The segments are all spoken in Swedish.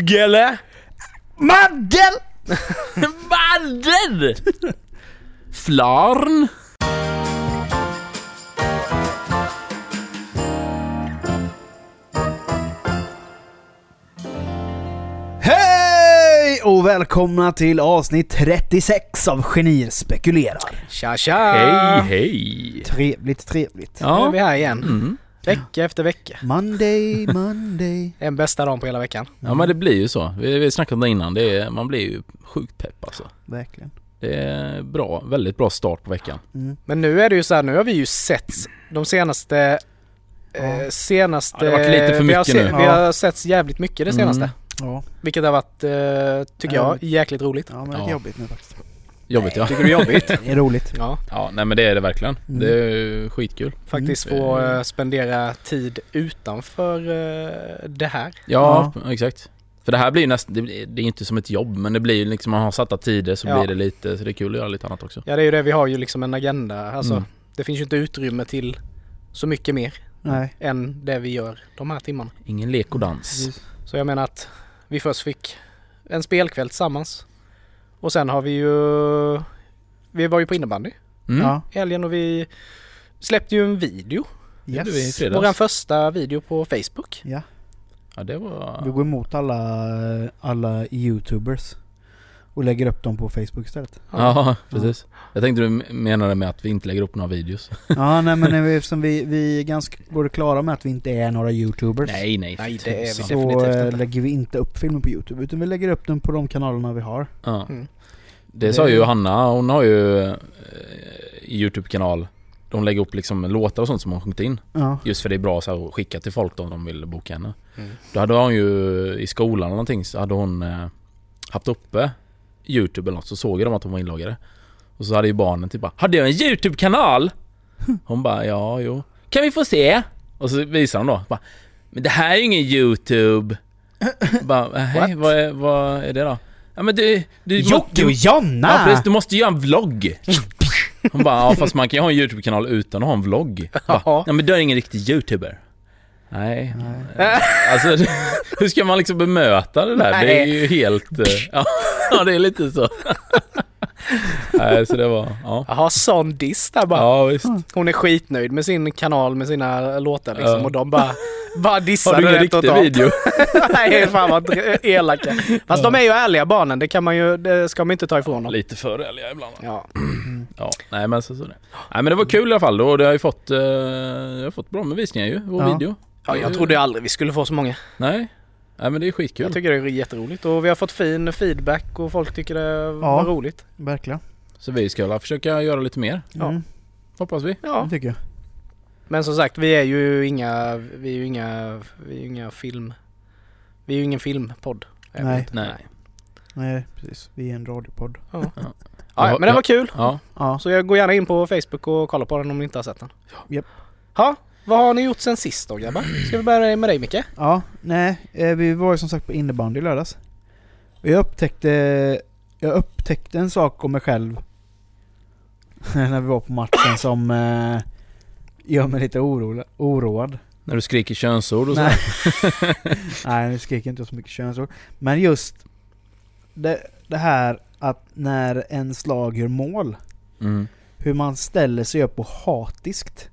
Gelle? Mandel! Madden! Flarn? Hej och välkomna till avsnitt 36 av Genier spekulerar. Tja tja! Hej, hej! Trevligt, trevligt. Nu är Ja. vi här igen. Mm. Vecka efter vecka. Monday, Monday. En bästa dagen på hela veckan. ja men det blir ju så. Vi, vi snackade om det innan. Det är, man blir ju sjukt pepp alltså. Verkligen. Det är bra, väldigt bra start på veckan. Mm. Men nu är det ju så här, nu har vi ju sett de senaste... Eh, senaste... Ja, det har varit lite för vi har mycket se- nu. Vi Ja. har sett jävligt mycket det senaste. Mm. Ja, Vilket har varit, eh, tycker jag, jäkligt roligt. ja men det är Ja. jobbigt nu faktiskt. Jobbigt ja. Tycker du det är jobbigt? Det är roligt. Ja, Ja, nej men det är det verkligen. Mm. Det är skitkul. faktiskt Mm. få eh, spendera tid utanför eh, det här. Ja, exakt. För det här blir ju nästan, det, det är inte som ett jobb men det blir ju liksom, man har satta tider så Ja. blir det lite, så det är kul att göra lite annat också. Ja det är ju det, vi har ju liksom en agenda. Alltså, Mm. det finns ju inte utrymme till så mycket mer Nej. än det vi gör de här timmarna. Ingen lek och dans. Så jag menar att vi först fick en spelkväll tillsammans. Och sen har vi ju... Vi var ju på innebandy Mm. Ja. i helgen och vi släppte ju en video. Yes. Våran första video på Facebook. Ja. Ja det var... Vi går emot alla, alla youtubers. Och lägger upp dem på Facebook istället. Ja, precis. Jag tänkte du menade med att vi inte lägger upp några videos. Ja nej men när vi- eftersom vi, vi är ganska både klara med att vi inte är några youtubers. Nej, nej. Nej, det är vi. Så definitivt inte. lägger vi inte upp filmer på youtube utan vi lägger upp dem på de kanalerna vi har. Ja. Mm. Det sa ju Hanna, hon har ju eh, Youtube-kanal. De lägger upp liksom låtar och sånt som hon sjungit in. Ja. Just för det är bra så här, att skicka till folk då om de vill boka henne. Mm. Då hade hon ju i skolan eller någonting så hade hon eh, haft uppe Youtube eller något så såg de att hon var inloggade. Och så hade ju barnen typ bara Har du en Youtube-kanal? Hon bara ja, jo. Kan vi få se? Och så visar de då. Bara, men det här är ju ingen Youtube. bara, hej, vad är, vad är det då? Ja men du... du Jocke och Jonna! Ja precis, du måste göra en vlogg. Hon bara, ja fast man kan ju ha en YouTube-kanal utan att ha en vlogg. Bara, Ja. men du är ingen riktig YouTuber. Nej. Alltså hur ska man liksom bemöta det där? Det är ju helt... eh, Ja, ja det är lite så. Nej så det var, ja. Jaha, sån diss där bara. Ja visst. Hon är skitnöjd med sin kanal med sina låtar liksom Ja. och de bara, bara dissar Har du ingen det riktig video? Nej, fan vad elaka. Fast de är ju ärliga barnen, det kan man ju, det ska man inte ta ifrån dem. Lite för ärliga ibland. Ja. Ja, nej men så, så det. Nej men det var kul i alla fall då. Det har ju fått, eh, det har fått bra med visningar ju, vår Ja. video. ja, jag trodde aldrig vi skulle få så många. Nej. Nej men det är skitkul. Jag tycker det är jätteroligt och vi har fått fin feedback och folk tycker det var roligt. Verkligen. Så vi ska försöka göra lite mer, Ja. Mm, hoppas vi. Ja, det tycker jag. men som sagt vi är ju inga, vi är ju inga, vi är ju inga film, vi är ju ingen filmpodd. Nej. inte. Nej. Nej precis, vi är en radiopodd. Ja. Ja. Ja, men det var kul. Ja. Ja. Så jag går gärna in på Facebook och kollar på den om ni inte har sett den. Ja, vad har ni gjort sen sist då grabbar? Ska vi börja med dig Micke? Ja, nej, eh, vi var ju som sagt på innebandy i lördags. Och jag upptäckte, jag upptäckte en sak om mig själv när vi var på matchen som eh, gör mig lite oro, oroad. När du skriker könsord och så. Nej. Nej, nu skriker inte så mycket könsord. Men just det, det här att när en slag gör mål, Mm. hur man ställer sig upp och hatiskt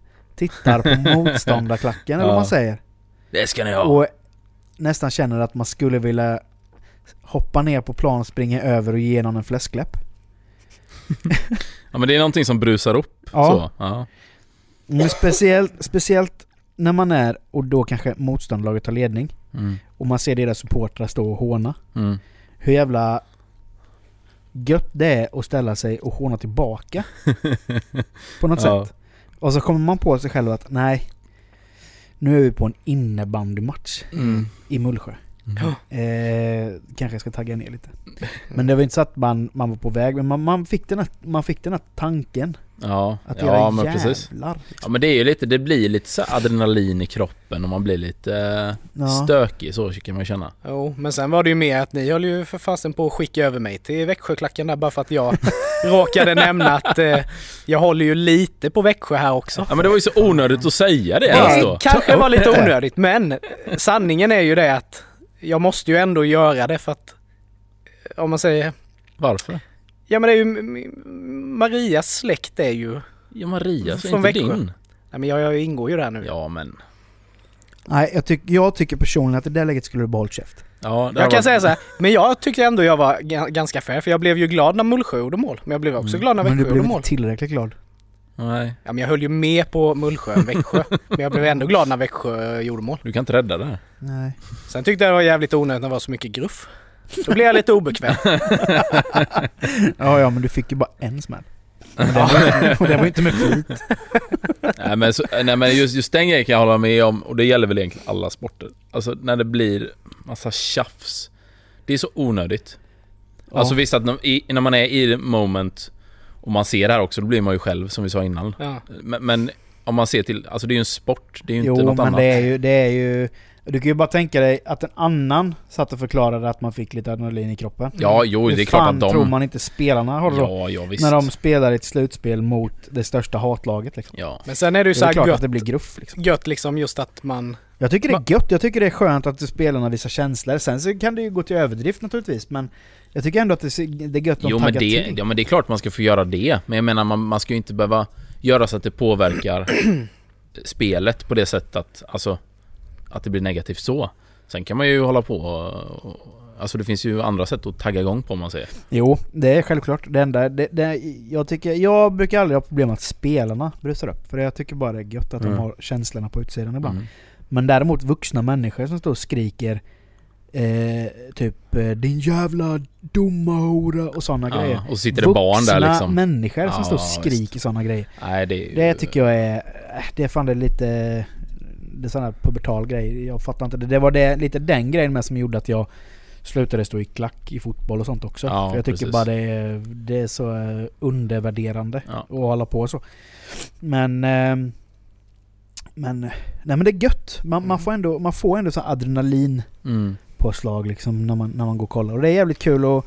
tittar på motståndarklacken eller vad man säger. Det ska ni ha. Och nästan känner att man skulle vilja hoppa ner på plan springa över och ge någon en fläskläpp. Ja men det är någonting som brusar upp. Ja. Så. Ja. Men speciellt, speciellt när man är, och då kanske motståndarlaget tar ledning, Mm. och man ser deras supportrar stå och håna. Mm. Hur jävla gött det är att ställa sig och håna tillbaka. på något Ja. sätt. Och så kommer man på sig själv att nej, nu är vi på en innebandymatch Mm. i Mullsjö. Mm. Eh, kanske jag ska tagga ner lite. Men det var inte så att man, man var på väg, men man, man, fick den här, man fick den här tanken. Ja, Att ja göra men jävlar. precis. Ja men det är ju lite, det blir lite så adrenalin i kroppen och man blir lite eh, Ja. stökig så kan man känna. Jo, men sen var det ju mer att ni höll ju för fasen på att skicka över mig till Växjöklacken där bara för att jag råkade nämna att eh, jag håller ju lite på Växjö här också. Ja men det var ju så onödigt att säga det Det då. kanske var lite onödigt men sanningen är ju det att jag måste ju ändå göra det för att om man säger Varför? Ja men det är ju Marias släkt är ju Ja Maria, så är Från inte Växjö. din. Nej men jag, jag ingår ju där nu. Ja men. Nej, jag, tyck, jag tycker personligen att i det läget skulle du behållit käft. Ja, Jag kan varit- säga så här, men jag tyckte ändå jag var ga- ganska fair för jag blev ju glad när Mullsjö gjorde mål. Men jag blev också Mm. glad när Men du Växjö blev gjorde mål. inte tillräckligt glad. Nej, Ja men jag höll ju med på Mullsjö än Växjö. men jag blev ändå glad när Växjö gjorde mål. du kan inte rädda det här. Nej. Sen tyckte jag det var jävligt onödigt när det var så mycket gruff. Då blev jag lite obekväm. Ja, ja, men du fick ju bara en smäll. Och det var, och det var inte med flit. nej men, så, nej men just, just den grejen kan jag hålla med om och det gäller väl egentligen alla sporter. Alltså när det blir massa tjafs. Det är så onödigt. Ja. Alltså visst att när, i, när man är i moment och man ser det här också, då blir man ju själv som vi sa innan. Ja. Men, men om man ser till, alltså det är ju en sport, det är ju Jo, inte något men annat. det är, ju, det är ju... Du kan ju bara tänka dig att en annan satt och förklarade att man fick lite adrenalin i kroppen. Ja, jo det är Hur klart att de... tror man inte spelarna har det då? Ja, ja visst. När de spelar ett slutspel mot det största hatlaget liksom. Ja. Men sen är det ju Det så är här klart att gött, det blir gruff liksom. gött liksom just att man... Jag tycker det är gött, jag tycker det är skönt att spelarna visar känslor. Sen så kan det ju gå till överdrift naturligtvis, men jag tycker ändå att det är gött att de Jo men taggar det, till. ja men det är klart man ska få göra det. Men jag menar man, man ska ju inte behöva göra så att det påverkar spelet på det sättet att, alltså, att det blir negativt så. Sen kan man ju hålla på och, och Alltså det finns ju andra sätt att tagga igång på om man säger. Jo, det är självklart. Det enda, det, det, jag, tycker, jag brukar aldrig ha problem att spelarna brusar upp. För jag tycker bara det är gött att Mm. de har känslorna på utsidan ibland. Mm. Men däremot vuxna människor som står och skriker eh, typ eh, 'Din jävla dumma hora' och sådana grejer. Ja, och så sitter det barn där Vuxna liksom. människor som Ja, står och skriker sådana grejer. Nej det ju- Det tycker jag är... äh, Det är fan det lite... Det är sån här pubertal grej. Jag fattar inte det. Det var det, lite den grejen med som gjorde att jag slutade stå i klack i fotboll och sånt också. Ja, För jag tycker precis. bara det är, det är så eh, undervärderande Ja. att hålla på så. Men... ehm, men... Nej men det är gött. Man, man Mm. får ändå, man får ändå sån adrenalin Mm. påslag liksom när man, när man går och kollar. Och det är jävligt kul och,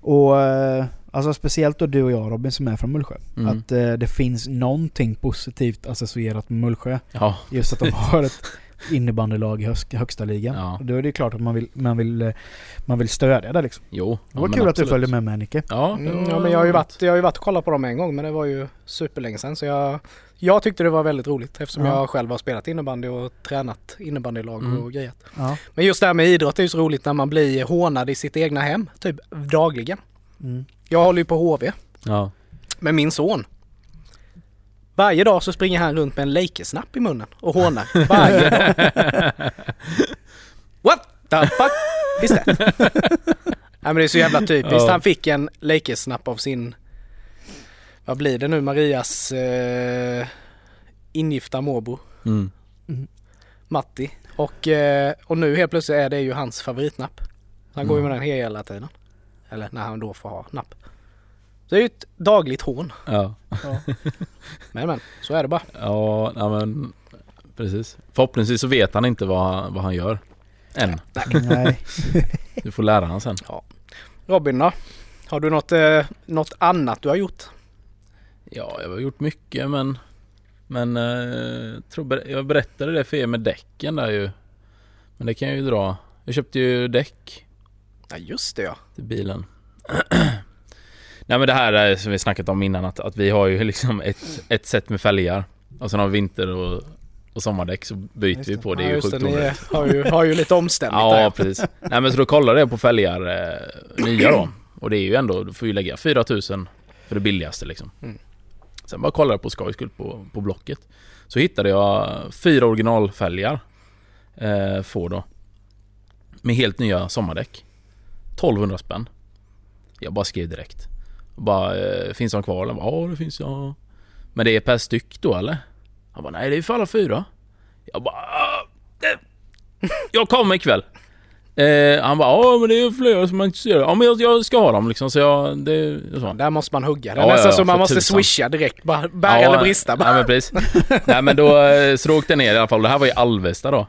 och eh, alltså speciellt då du och jag Robin som är från Mullsjö. Mm. Att eh, det finns någonting positivt associerat med Mullsjö. Ja, Just att de har ett innebandylag i högst, högsta ligan. Ja. Då är det klart att man vill, man vill, eh, man vill stödja det liksom. jo. Det ja, var men kul att du absolut. följde med med Nicke. Ja, Mm, ja men jag har ju varit, jag har ju varit och kollat på dem en gång men det var ju superlänge sedan så jag, jag tyckte det var väldigt roligt eftersom Ja. jag själv har spelat innebandy och tränat innebandylag Mm. och grejat. Ja. Men just det här med idrott är ju så roligt när man blir hånad i sitt egna hem, typ dagligen. Mm. Jag håller ju på HV Ja. med min son. Varje dag så springer han runt med en Lakers-snapp i munnen och hånar. Varje dag. What the fuck is that? Nej men det är så jävla typiskt. Ja. Han fick en Lakers-snapp av sin, vad blir det nu, Marias eh, ingifta morbror Mm. Matti. Och, eh, och nu helt plötsligt är det ju hans favoritnapp. Han går ju med den hela tiden. Eller när han då får ha napp. Så det är ju ett dagligt hån. Ja. Men men, så är det bara. Ja, ja men precis. Förhoppningsvis så vet han inte vad, han- vad han gör. Än. Nej. Du får lära han sen. Robin då? Har du något, eh, något annat du har gjort? Ja, jag har gjort mycket men... Men eh, tror, jag berättade det för er med däcken där ju. Men det kan jag ju dra. Jag köpte ju däck Ja just det ja. till bilen. Nej men det här är som vi snackat om innan att, att vi har ju liksom ett, ett set med fälgar. Och sen har vi vinter och, och sommardäck så byter vi på. Det är ja, ju just sjukt det, har ju, har ju lite omständigt Ja, där. precis. Nej men så då kollade jag på fälgar eh, nya då. Och det är ju ändå, du får ju lägga 4000 för det billigaste liksom. Mm. Sen bara kollade jag på skojs skull på, på Blocket. Så hittade jag fyra originalfälgar. Eh, få då. Med helt nya sommardäck. 1200 spänn. Jag bara skrev direkt. Och bara, eh, finns de kvar? Bara, ja det finns ja. Men det är per styck då eller? Han bara, nej det är för alla fyra. Jag bara, "Ah, det, jag kommer ikväll. Eh, han bara, ja men det är flera som är intresserade. Ja men jag, jag ska ha dem liksom så jag, det, så. Där måste man hugga. Det är Ja, nästan ja, så man måste tusan. swisha direkt. Bara bära eller brista. Bara. Ja men precis. Nej men då, eh, så då åkte jag ner i alla fall. Det här var i Alvesta då.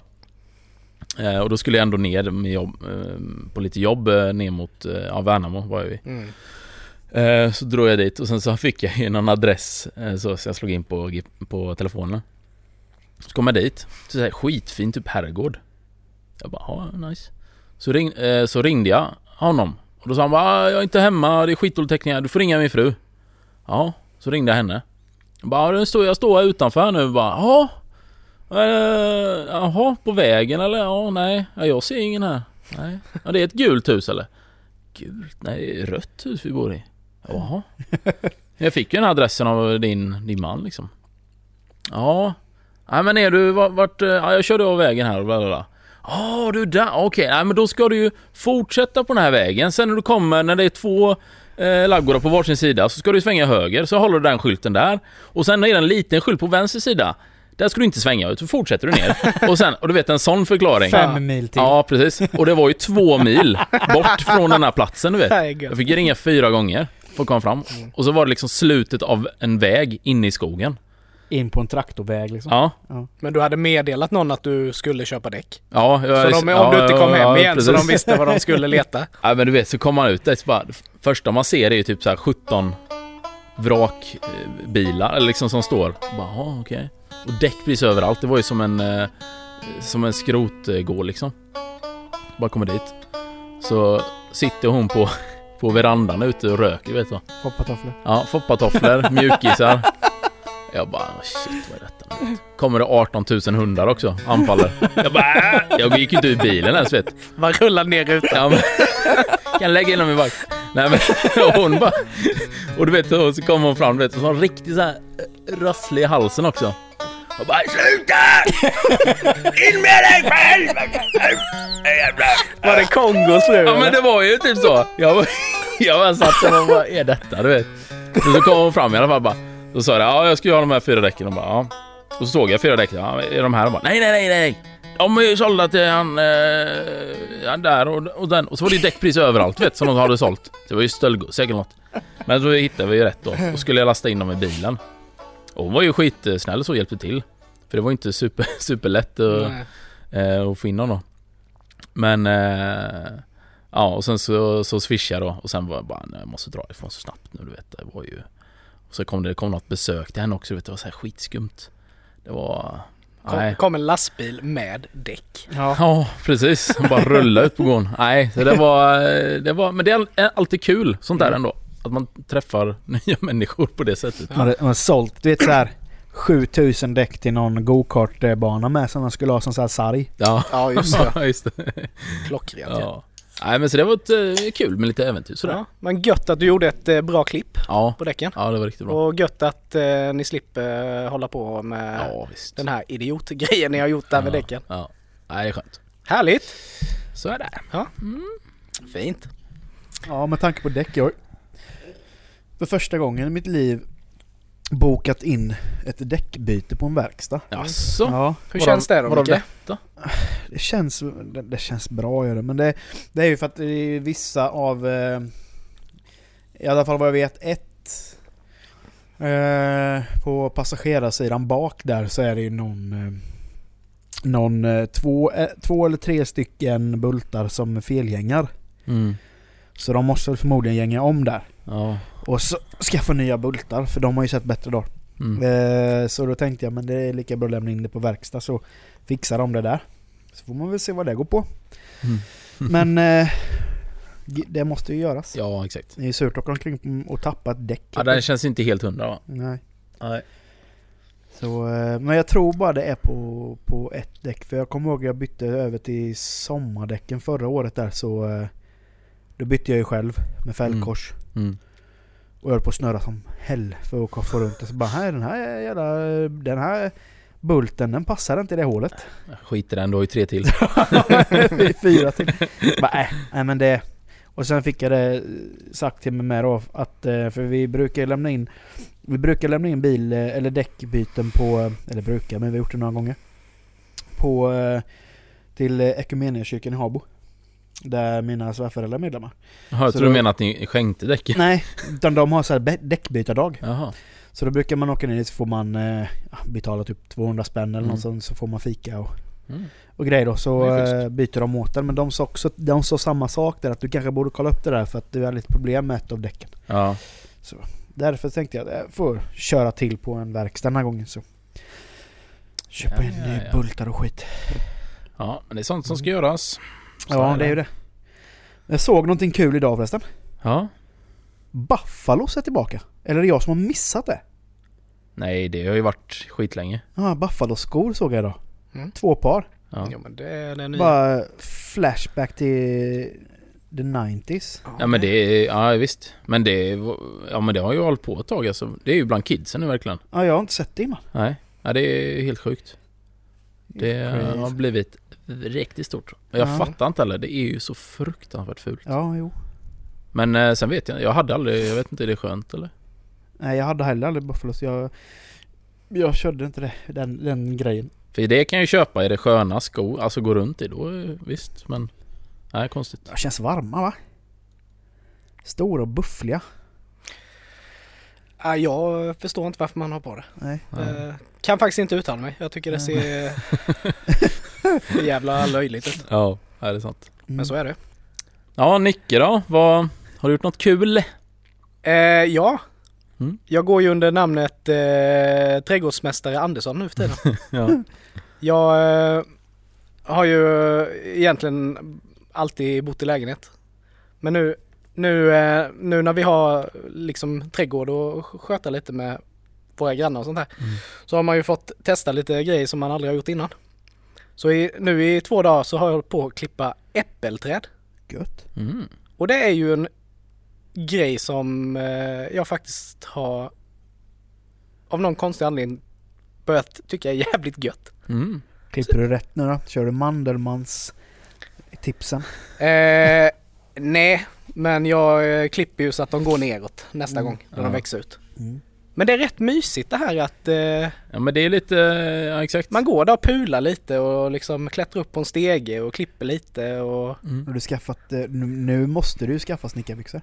Eh, och då skulle jag ändå ner med jobb, eh, på lite jobb eh, ner mot, ja Värnamo var jag i. Mm. Eh, så drog jag dit och sen så fick jag ju någon adress eh, så, jag slog in på, på telefonen. Så kom jag dit. Så säger skitfin typ herrgård. Jag bara, ja nice. Så, ring, eh, så ringde jag honom. Och då sa han bara ah, jag är inte hemma, det är skitdålig täckning här, du får ringa min fru. Ja, så ringde jag henne. Jag bara, jag står, jag står här utanför nu bara, ja. Jaha, på vägen eller? Ja, nej, ja, jag ser ingen här. Nej. Ja, det är ett gult hus eller? Gult? Nej, rött hus vi bor i. Jaha. Jag fick ju den här adressen av din, din man liksom. Ja. Nej men är du vart, eh, ja, jag körde av vägen här och bla bla bla. Ja du där, okej, nej men då ska du ju fortsätta på den här vägen. Sen när du kommer, när det är två eh, laggårdar på varsin sida så ska du svänga höger, så håller du den skylten där. Och sen är det en liten skylt på vänster sida. Där ska du inte svänga utan fortsätter du ner. Och sen, och du vet en sån förklaring. Fem mil till. Ja precis. Och det var ju två mil bort från den här platsen du vet. Jag fick ringa fyra gånger för att komma fram. Och så var det liksom slutet av en väg inne i skogen. In på en traktorväg liksom. Ja, Men du hade meddelat någon att du skulle köpa däck? ja. Så Jag, de, om ja, du inte kom ja, hem ja, igen så precis. de visste vad de skulle leta? Ja men du vet, så kommer man ut där så bara, första man ser är ju typ så här 17 vrakbilar, eller liksom som står. Bara, okej. Och däck precis överallt, det var ju som en, eh, som en skrotgård liksom. Bara kommer dit. Så sitter hon på, på verandan ute och röker vet du vad. Hoppatofflor. Ja, foppatofflor, mjukisar. Jag bara, shit vad är detta nu? Kommer det 18 000 hundar också, anfaller. Jag bara, äh! Jag gick ju inte ur bilen ens vet. Man rullar ner rutan. Ja, men, kan lägga in dem i vagn. Nej men, och hon bara... Och du vet, och så kommer hon fram, du vet, och så har hon riktigt så här eh, rasslig i halsen också. Och bara SLUTA! In med dig själv! Var det Kongos fru? Ja men det var ju typ så. Jag, var- jag bara satt där och bara, vad är detta? Du vet. Och så kom hon fram i alla fall bara. Då sa jag, ja jag ska ju ha de här fyra däcken. Och bara, ja. Och så såg jag fyra däck. Ja, är de här? Och bara, nej nej nej nej. De är ju sålda till han, eh, han där och, och den. Och så var det ju däck precis överallt vet som de hade sålt. Så det var ju stöldgods, säkert något. Men då hittade vi ju rätt då. Och skulle jag lasta in dem i bilen. Och hon var ju skitsnäll så och hjälpte till. För det var ju inte super, superlätt att, eh, och få in då. Men eh, ja, och sen så, så swishade jag då och sen var jag bara, nej, jag måste dra ifrån så snabbt nu du vet. Det var ju... Och så kom det, det kom något besök till henne också, du vet, det var så här skitskumt. Det var... Kom, kom en lastbil med däck. Ja. Ja, precis. Hon bara rullade ut på gården. Nej, så det var, eh, det var... Men det är all- alltid kul, sånt där ändå. Att man träffar nya människor på det sättet. Man hade sålt, du vet så här 7000 däck till någon go-kart-bana med som man skulle ha som så här sarg. Ja, Ja just det. ja just det. Klockrent ja. Ja. Nej men så det var ett, eh, kul med lite äventyr sådär. ja. Men gött att du gjorde ett eh, bra klipp Ja, på däcken. ja det var riktigt bra. Och gött att eh, ni slipper eh, hålla på med Ja, den här idiotgrejen ni har gjort där med ja, däcken. Ja. Nej, det är skönt. Härligt! Så är det. Fint. Ja, med tanke på däck. Jag har för första gången i mitt liv bokat in ett däckbyte på en verkstad. Jaså? Ja, Hur känns det då Micke? det känns, det, det känns bra gör det. Men det, det är ju för att det är vissa av, eh, i alla fall vad jag vet, ett eh, på passagerarsidan bak där så är det ju någon, eh, någon två, två eller tre stycken bultar som felgängar. Mm. Så de måste väl förmodligen gänga om där. Ja. Och så skaffa nya bultar för de har ju sett bättre dagar. Mm. Eh, så då tänkte jag men det är lika bra att lämna in det på verkstad så fixar de det där. Så får man väl se vad det går på. Mm. Men eh, det måste ju göras. Ja, exakt. Det är ju surt att åka omkring och tappa ett däck. Ja, den känns inte helt hundra va? Nej. Nej. Så, eh, men jag tror bara det är på, på ett däck. För jag kommer ihåg att jag bytte över till sommardäcken förra året där så eh, Då bytte jag ju själv med fälgkors. Mm. Och jag höll på att snurra som hell för att få runt det. Så bara, "Nej, den här jävla, den här bulten den passar inte i det hålet. Skit i den, du har ju tre till. Fyra till. Bara, äh, nej men det... Och sen fick jag det sagt till mig med då att, eh, för vi brukar lämna in Vi brukar lämna in bil eh, eller däckbyten på, eller brukar men vi har gjort det några gånger. På eh, till Equmeniakyrkan i Habo. Där mina svärföräldrar är medlemmar. Jaha, jag Så tror du menar att ni skänkte däcken? Nej, utan de har så här däckbytardag. Jaha. Så då brukar man åka ner dit så får man eh, betala typ 200 spänn eller Mm. något sånt så får man fika och, Mm. och grejer då. Så eh, byter de åt den. Men de sa också de sa samma sak där att du kanske borde kolla upp det där för att du har lite problem med ett av däcken. Ja. Därför tänkte jag att jag får köra till på en verkstad den här gången så. Köpa Ja, in ja, ny ja. bultar och skit. Ja, men det är sånt som ska göras. Så Ja, det är ju det. Jag såg någonting kul idag förresten. Ja. Buffalos är tillbaka. Eller är det jag som har missat det? Nej, det har ju varit skitlänge. Ja, Buffalo-skor såg jag idag. Mm. Två par. Ja. Jo men det är den nya. Bara flashback till the 90s. Ja men det är, ja visst. Men det, är- ja men det har ju hållit på ett tag alltså. Det är ju bland kidsen nu verkligen. Ja, jag har inte sett det innan. Nej, ja, det är helt sjukt. Det har blivit riktigt stort. Jag Ja. fattar inte heller, det är ju så fruktansvärt fult. Ja, jo. Men eh, sen vet jag jag hade aldrig, jag vet inte, är det skönt eller? Nej, jag hade heller aldrig Buffalos. Jag, jag körde inte det, den, den grejen. För det kan jag ju köpa, är det sköna skor, alltså gå runt i då eh, visst men... Nej konstigt. De känns varma va? Stora och buffliga. Ja, jag förstår inte varför man har på det. Nej. Eh, Kan faktiskt inte uttala mig. Jag tycker det ser för jävla löjligt. Ja, är det sant. Mm. Men så är det. Ja Nicke då? Vad, har du gjort något kul? Eh, ja. Mm. Jag går ju under namnet eh, Trädgårdsmästare Andersson nu för tiden. Ja. Jag eh, har ju egentligen alltid bott i lägenhet. Men nu, nu, eh, nu när vi har liksom trädgård och sköta lite med våra grannar och sånt här. Mm. Så har man ju fått testa lite grejer som man aldrig har gjort innan. Så i, nu i två dagar så har jag hållit på att klippa äppelträd. Gött. Mm. Och det är ju en grej som eh, jag faktiskt har av någon konstig anledning börjat tycka är jävligt gött. Mm. Klipper du rätt nu då? Kör du Mandelmans tipsen? Eh, nej, men jag eh, klipper ju så att de går neråt nästa Mm. gång när Ja. de växer ut. Mm. Men det är rätt mysigt det här att eh, Ja men det är lite, ja exakt. man går där och pular lite och liksom klättrar upp på en stege och klipper lite och Mm. Har du skaffat, eh, nu, måste du skaffa snickarbyxor.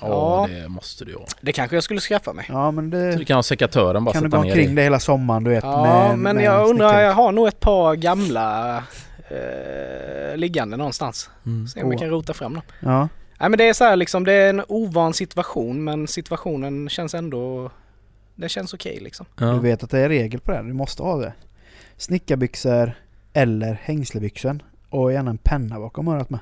Ja, Ja. det måste du ha. det kanske jag skulle skaffa mig. Ja men Så det du kan ha sekatören bara kan du gå omkring det hela sommaren du vet. Ja, med, men med jag undrar, jag har nog ett par gamla eh, liggande någonstans. Mm. Se om vi Oh. kan rota fram dem. Ja. Nej men det är så här liksom, det är en ovan situation men situationen känns ändå, det känns okej liksom. Du Ja. vet att det är regel på det. Du måste ha det. Snickarbyxor eller hängslebyxor. Och gärna en penna bakom örat med.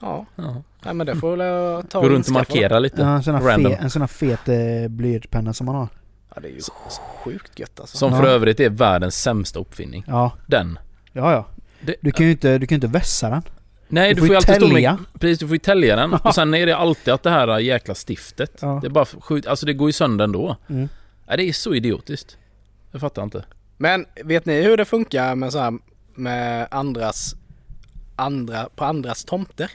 Ja, Ja. nej men det får väl jag ta Gå runt och markera lite. Ja, en sån här, fe, en sån här fet eh, blyertspenna som man har. Ja det är ju sjukt gött alltså. Som Ja. för övrigt är världens sämsta uppfinning. Ja, Den. ja, ja. Det, Du kan ju inte, du kan inte vässa den. Nej du du, får får ju alltid stå tälja. med, Precis, du får ju tälja den. Och sen är det alltid att det här jäkla stiftet. Ja. Det är bara skjut, alltså det går ju sönder ändå. Mm. Nej, det är så idiotiskt. Jag fattar inte. Men vet ni hur det funkar med så här, med andras, andra, på andras tomter?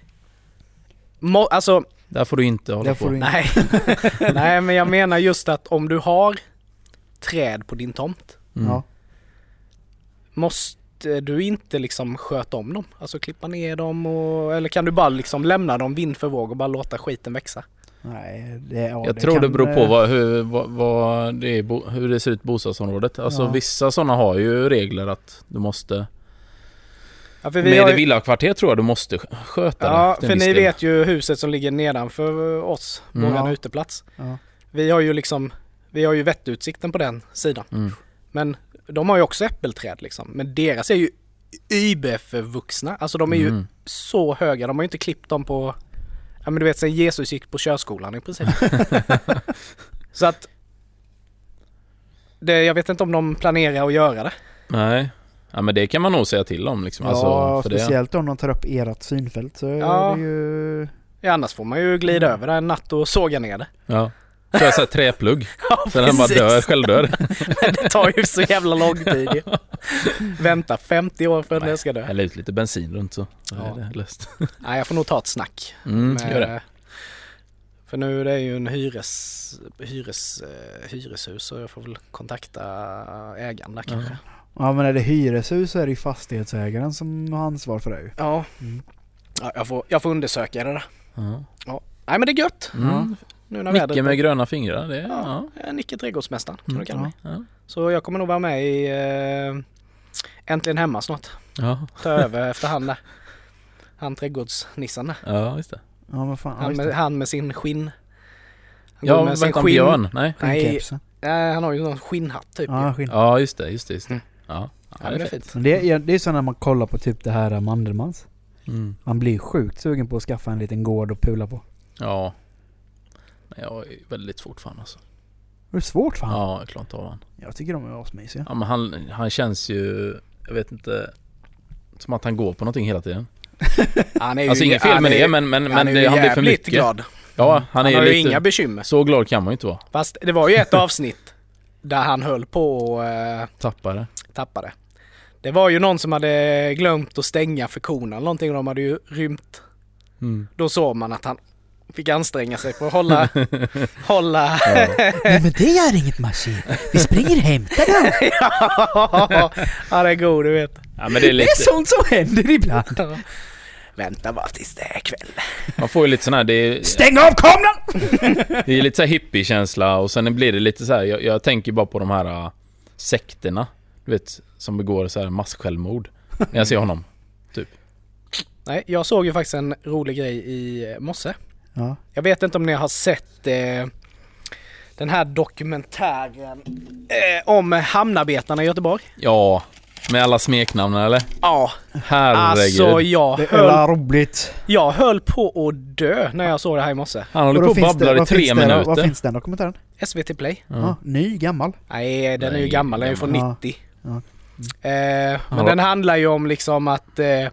Må, alltså, Där får du inte hålla på. får inte. nej. nej men jag menar just att om du har träd på din tomt, Mm. Ja. måste du inte liksom sköta om dem? Alltså klippa ner dem och, eller kan du bara liksom lämna dem vind för våg och bara låta skiten växa? Nej, det, ja, Jag det tror kan, det beror på eh, vad, hur, vad, vad det är, hur det ser ut i bostadsområdet. Alltså Ja. vissa sådana har ju regler att du måste... Ja, för vi Med har villakvarter tror jag du måste sköta ja, för ni del. vet ju huset som ligger nedanför oss, Mm. våran Ja. uteplats. Ja. Vi har ju liksom, vi har ju vettutsikten på den sidan. Mm. Men de har ju också äppelträd liksom. Men deras är ju überförvuxna. Alltså de är ju Mm. så höga. De har ju inte klippt dem på, ja men du vet sen Jesus gick på körskolan i princip. så att det, jag vet inte om de planerar att göra det. Nej. Ja men det kan man nog säga till om liksom. Ja, alltså, för det. speciellt om de tar upp ert synfält så Ja. är det ju... Ja, annars får man ju glida över där en natt och såga ner det. Ja. Kör såhär träplugg. Ja, Så den bara dör, självdör. Men det tar ju så jävla lång tid. Vänta 50 år för att den ska dö. Häll ut lite bensin runt så. så Ja. är det löst. Nej, jag får nog ta ett snack. Mm, med- gör det. För nu är det ju en hyres, hyres, eh, hyreshus så jag får väl kontakta ägaren där kanske. Ja men är det hyreshus så är det ju fastighetsägaren som har ansvar för det ju. Ja. Mm. ja jag, får, jag får undersöka det där. Ja. Nej men det är gött. Mm. Nu när Nicke med gröna fingrar. Det är, Ja, ja. Nicke Trädgårdsmästaren kan Mm, du kalla mig. Ja. Så jag kommer nog vara med i äh, Äntligen Hemma snart. Ja. Ta över efter han där. Han trädgårdsnissen där. ja, just det. Ja men fan. Han med, han med sin skinn. Han Ja, med sin vänta, skinn- Björn? Nej. Nej, nej, han har ju någon skinnhatt typ. Ja, skinn. Ja, just det, just det. Just det. Mm. Ja. Ja, det är fint. Det är, det är så när man kollar på typ det här Mandelmans. Mm. Man blir sjukt sugen på att skaffa en liten gård och pula på. Ja. Men jag är väldigt svårt fan alltså. Det är svårt för han. Ja, jag klarar inte av han. Jag tycker de är asmysiga. Ja men han, han känns ju, jag vet inte, som att han går på någonting hela tiden. Han är ju, Alltså inget fel med är- det men, men, men han är det, han blir för jävligt mycket. glad. Ja, han Han, är har ju lite, inga bekymmer. så glad kan man ju inte vara. Fast det var ju ett avsnitt där han höll på att eh, Tappa det. tappa det. Det var ju någon som hade glömt att stänga för eller någonting och de hade ju rymt. Mm. Då såg man att han fick anstränga sig för att hålla, hålla Nej men det gör inget Mashi. Vi springer och hämtar dem. ja, han är god du vet. Ja men det är Det lite, är sånt som händer ibland. Vänta bara tills det är kväll. man får ju lite sån här, det är, Stäng av kameran! det är lite så här hippie-känsla och sen blir det lite så här, jag, jag tänker bara på de här äh, sekterna. Du vet, som begår så här massjälvmord. När jag ser honom. Nej, jag såg ju faktiskt en rolig grej i eh, morse. Ja. Jag vet inte om ni har sett eh, den här dokumentären eh, om hamnarbetarna i Göteborg. Ja, med alla smeknamn eller? Ja, Herregud. alltså jag Det är höll, väl roligt. jag höll på att dö när jag såg det här i morse. Han håller på och babblar det- i tre det- minuter. finns den dokumentären? SVT Play. Ja. Ja. ny, gammal? Nej, den är ju Nej, gammal. Den är ju från gammal. 90. Ja. Eh, men den handlar ju om liksom att eh,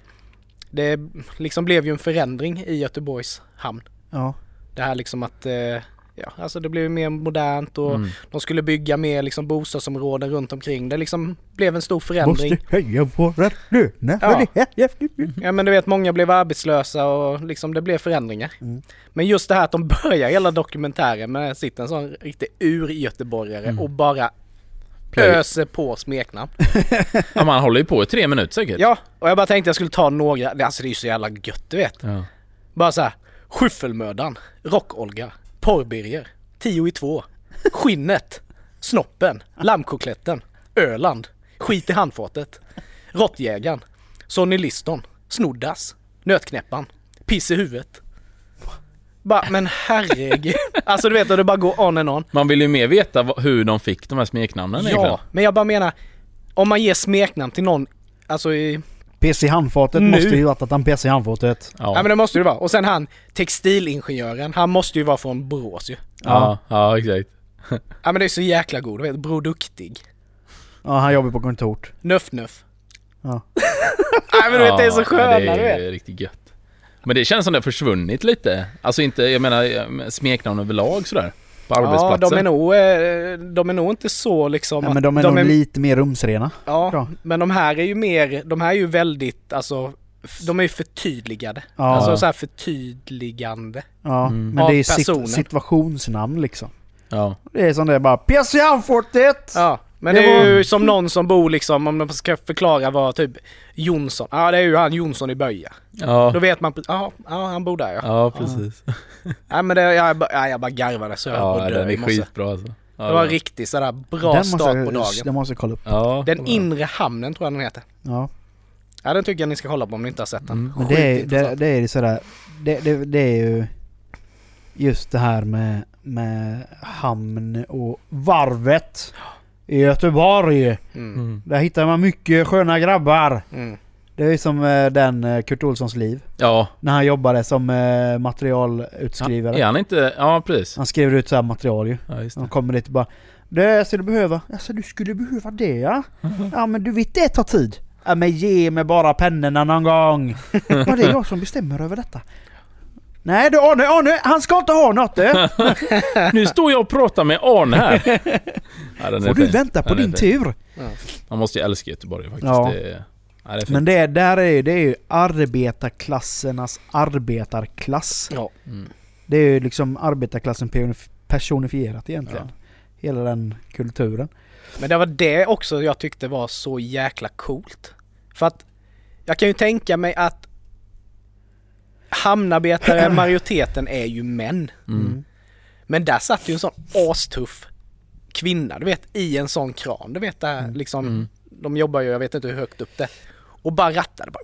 det liksom blev ju en förändring i Göteborgs hamn. Ja. Det här liksom att, eh, ja alltså det blev mer modernt och Mm. de skulle bygga mer liksom bostadsområden runt omkring. Det liksom blev en stor förändring. Måste höja våra löner för Ja. det här. Ja men du vet många blev arbetslösa och liksom det blev förändringar. Mm. Men just det här att de börjar hela dokumentären med att sitta en sån riktig ur-göteborgare Mm. och bara öser på smeknamn. Ja, man håller ju på i tre minuter säkert. Ja, och jag bara tänkte jag skulle ta några, alltså det är ju så jävla gött du vet. Ja. Bara så här. Skyffelmördaren, Rock-Olga, Porrbirger, Tio i två, Skinnet, Snoppen, Lammkotletten, Öland, Skit i handfatet, Råttjägaren, Sonny Liston, Snoddas, Nötknäpparen, Piss i huvudet. Bara, men herregud. Alltså du vet att det bara går on and on. Man vill ju mer veta hur de fick de här smeknamnen egentligen. Ja, men jag bara menar, om man ger smeknamn till någon, alltså i PC i handfatet Nu. måste ju varit att han PC i handfatet. Ja. Ja men det måste det vara. Och sen han textilingenjören, han måste ju vara från Borås ju. ja, ja, exakt. Ja men det är så jäkla god, du vet, Bror Duktig. Ja, han jobbar på kontort. Nuff Nuff. Ja. Nej men du vet det är så Ja, sköna det du vet. är riktigt gött. Men det känns som det har försvunnit lite. Alltså inte, jag menar smeknamn överlag sådär. På Ja arbetsplatser. de är nog, eh, de är nog inte så liksom Ja, att men de är nog lite mer rumsrena. Ja, bra. men de här är ju mer, de här är ju väldigt, alltså de är ju förtydligade. Ja. Alltså så här förtydligande. Ja, Mm. men det är personen. situationsnamn liksom. Ja. Det är som det är bara PC i handfatet! Ja, men Det det, är var- ju som någon som bor liksom, om man ska förklara vad typ Jonsson, ja det är ju han Jonsson i Böja. Ja. Då vet man, ja, ja han bor där ja. Ja, precis. Nej men det, jag, bara- ja, jag bara garvade så jag på Ja, att dö den är skitbra alltså. Ja, Det var den- riktigt sådär bra den start måste, på jag, dagen. den måste jag kolla upp. Ja. Den inre hamnen tror jag den heter. Ja. Ja den tycker jag ni ska kolla på om ni inte har sett den. Mm. Men det är, det, det är sådär, det, det, det är ju just det här med, med hamn och varvet i Göteborg. Mm. Mm. Där hittar man mycket sköna grabbar. Mm. Det är ju som eh, den eh, Kurt Olssons liv. Ja. När han jobbade som eh, ja. materialutskrivare. Är han inte... Ja, precis. Han skriver ut så här material ju. Ja, just Han det. kommer dit och bara Det skulle du behöva? Alltså du skulle behöva det ja? Ja men du vet det tar tid. Ja men ge mig bara pennorna någon gång. Ja det är jag som bestämmer över detta. Nej du Arne, Arne, han ska inte ha något du! Nu står jag och pratar med Arne här. Ja, Får du vänta på din fin. tur. Man måste ju älska Göteborg faktiskt. Ja. Det, är, ja, det. Men det, där är, ju- det är ju arbetarklassernas arbetarklass. Ja. Mm. Det är ju liksom arbetarklassen personif- personifierat egentligen. Hela den kulturen. Men det var det också jag tyckte var så jäkla coolt. För att jag kan ju tänka mig att hamnarbetare, majoriteten är ju män. Mm. Men där satt ju en sån astuff kvinna, du vet, i en sån kran. Du vet där liksom, Mm. de jobbar ju, jag vet inte hur högt upp det Och bara rattade, bara,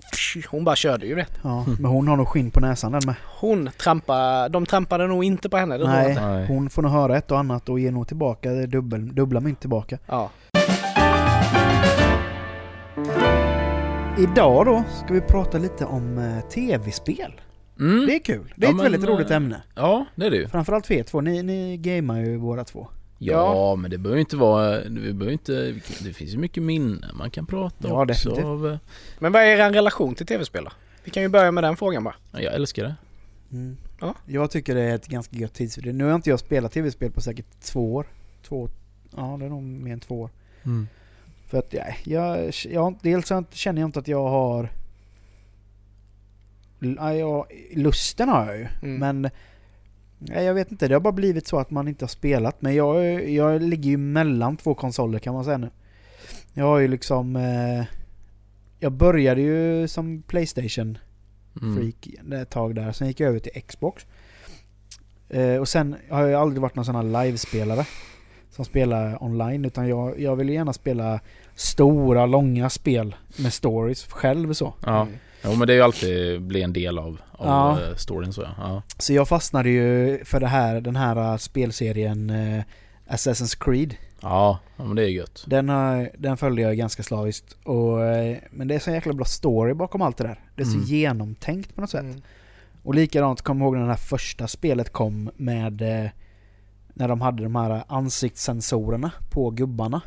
hon bara körde ju vet. Ja, men hon har nog skinn på näsan den med. Hon trampade, de trampade nog inte på henne, det Nej. Nej. hon får nog höra ett och annat och ge nog tillbaka det dubbel, dubbla mynt tillbaka. Ja. Idag då ska vi prata lite om eh, tv-spel. Mm. Det är kul. Det är Ja, ett men, väldigt eh, roligt ämne. Ja, det är det ju. Framförallt för er två. Ni, ni gamer ju båda två. Ja, men det behöver ju inte vara... Det, behöver inte, det finns ju mycket minnen man kan prata Ja, också definitivt. av... eh, Men vad är er relation till tv-spel? Vi kan ju börja med den frågan bara. ja, Jag älskar det. Mm. Ja. Jag tycker det är ett ganska gött tidsfördriv. Nu har inte jag spelat tv-spel på säkert två år. Två, ja det är nog mer än två år. För att ja, jag, jag, dels känner jag inte att jag har... Ja, jag, lusten har jag ju. Mm. Men nej, jag vet inte, det har bara blivit så att man inte har spelat. Men jag, jag ligger ju mellan två konsoler kan man säga nu. Jag har ju liksom... Eh, jag började ju som Playstation Mm. freak ett tag där. Sen gick jag över till Xbox. Eh, och sen har jag aldrig varit någon sån här livespelare som spelar online. Utan jag, jag vill ju gärna spela stora, långa spel med stories själv så. Ja. Mm. Jo men det är ju alltid bli en del av, av Ja. eh, storyn så ja. ja. Så jag fastnade ju för det här, den här eh, spelserien eh, Assassin's Creed. Ja, men det är gött. Den, har, den följde jag ganska slaviskt. Och, eh, men det är så jäkla bra story bakom allt det där. Det är så Mm. genomtänkt på något sätt. Mm. Och likadant, kom ihåg när det här första spelet kom med eh, när de hade de här ansiktssensorerna på gubbarna.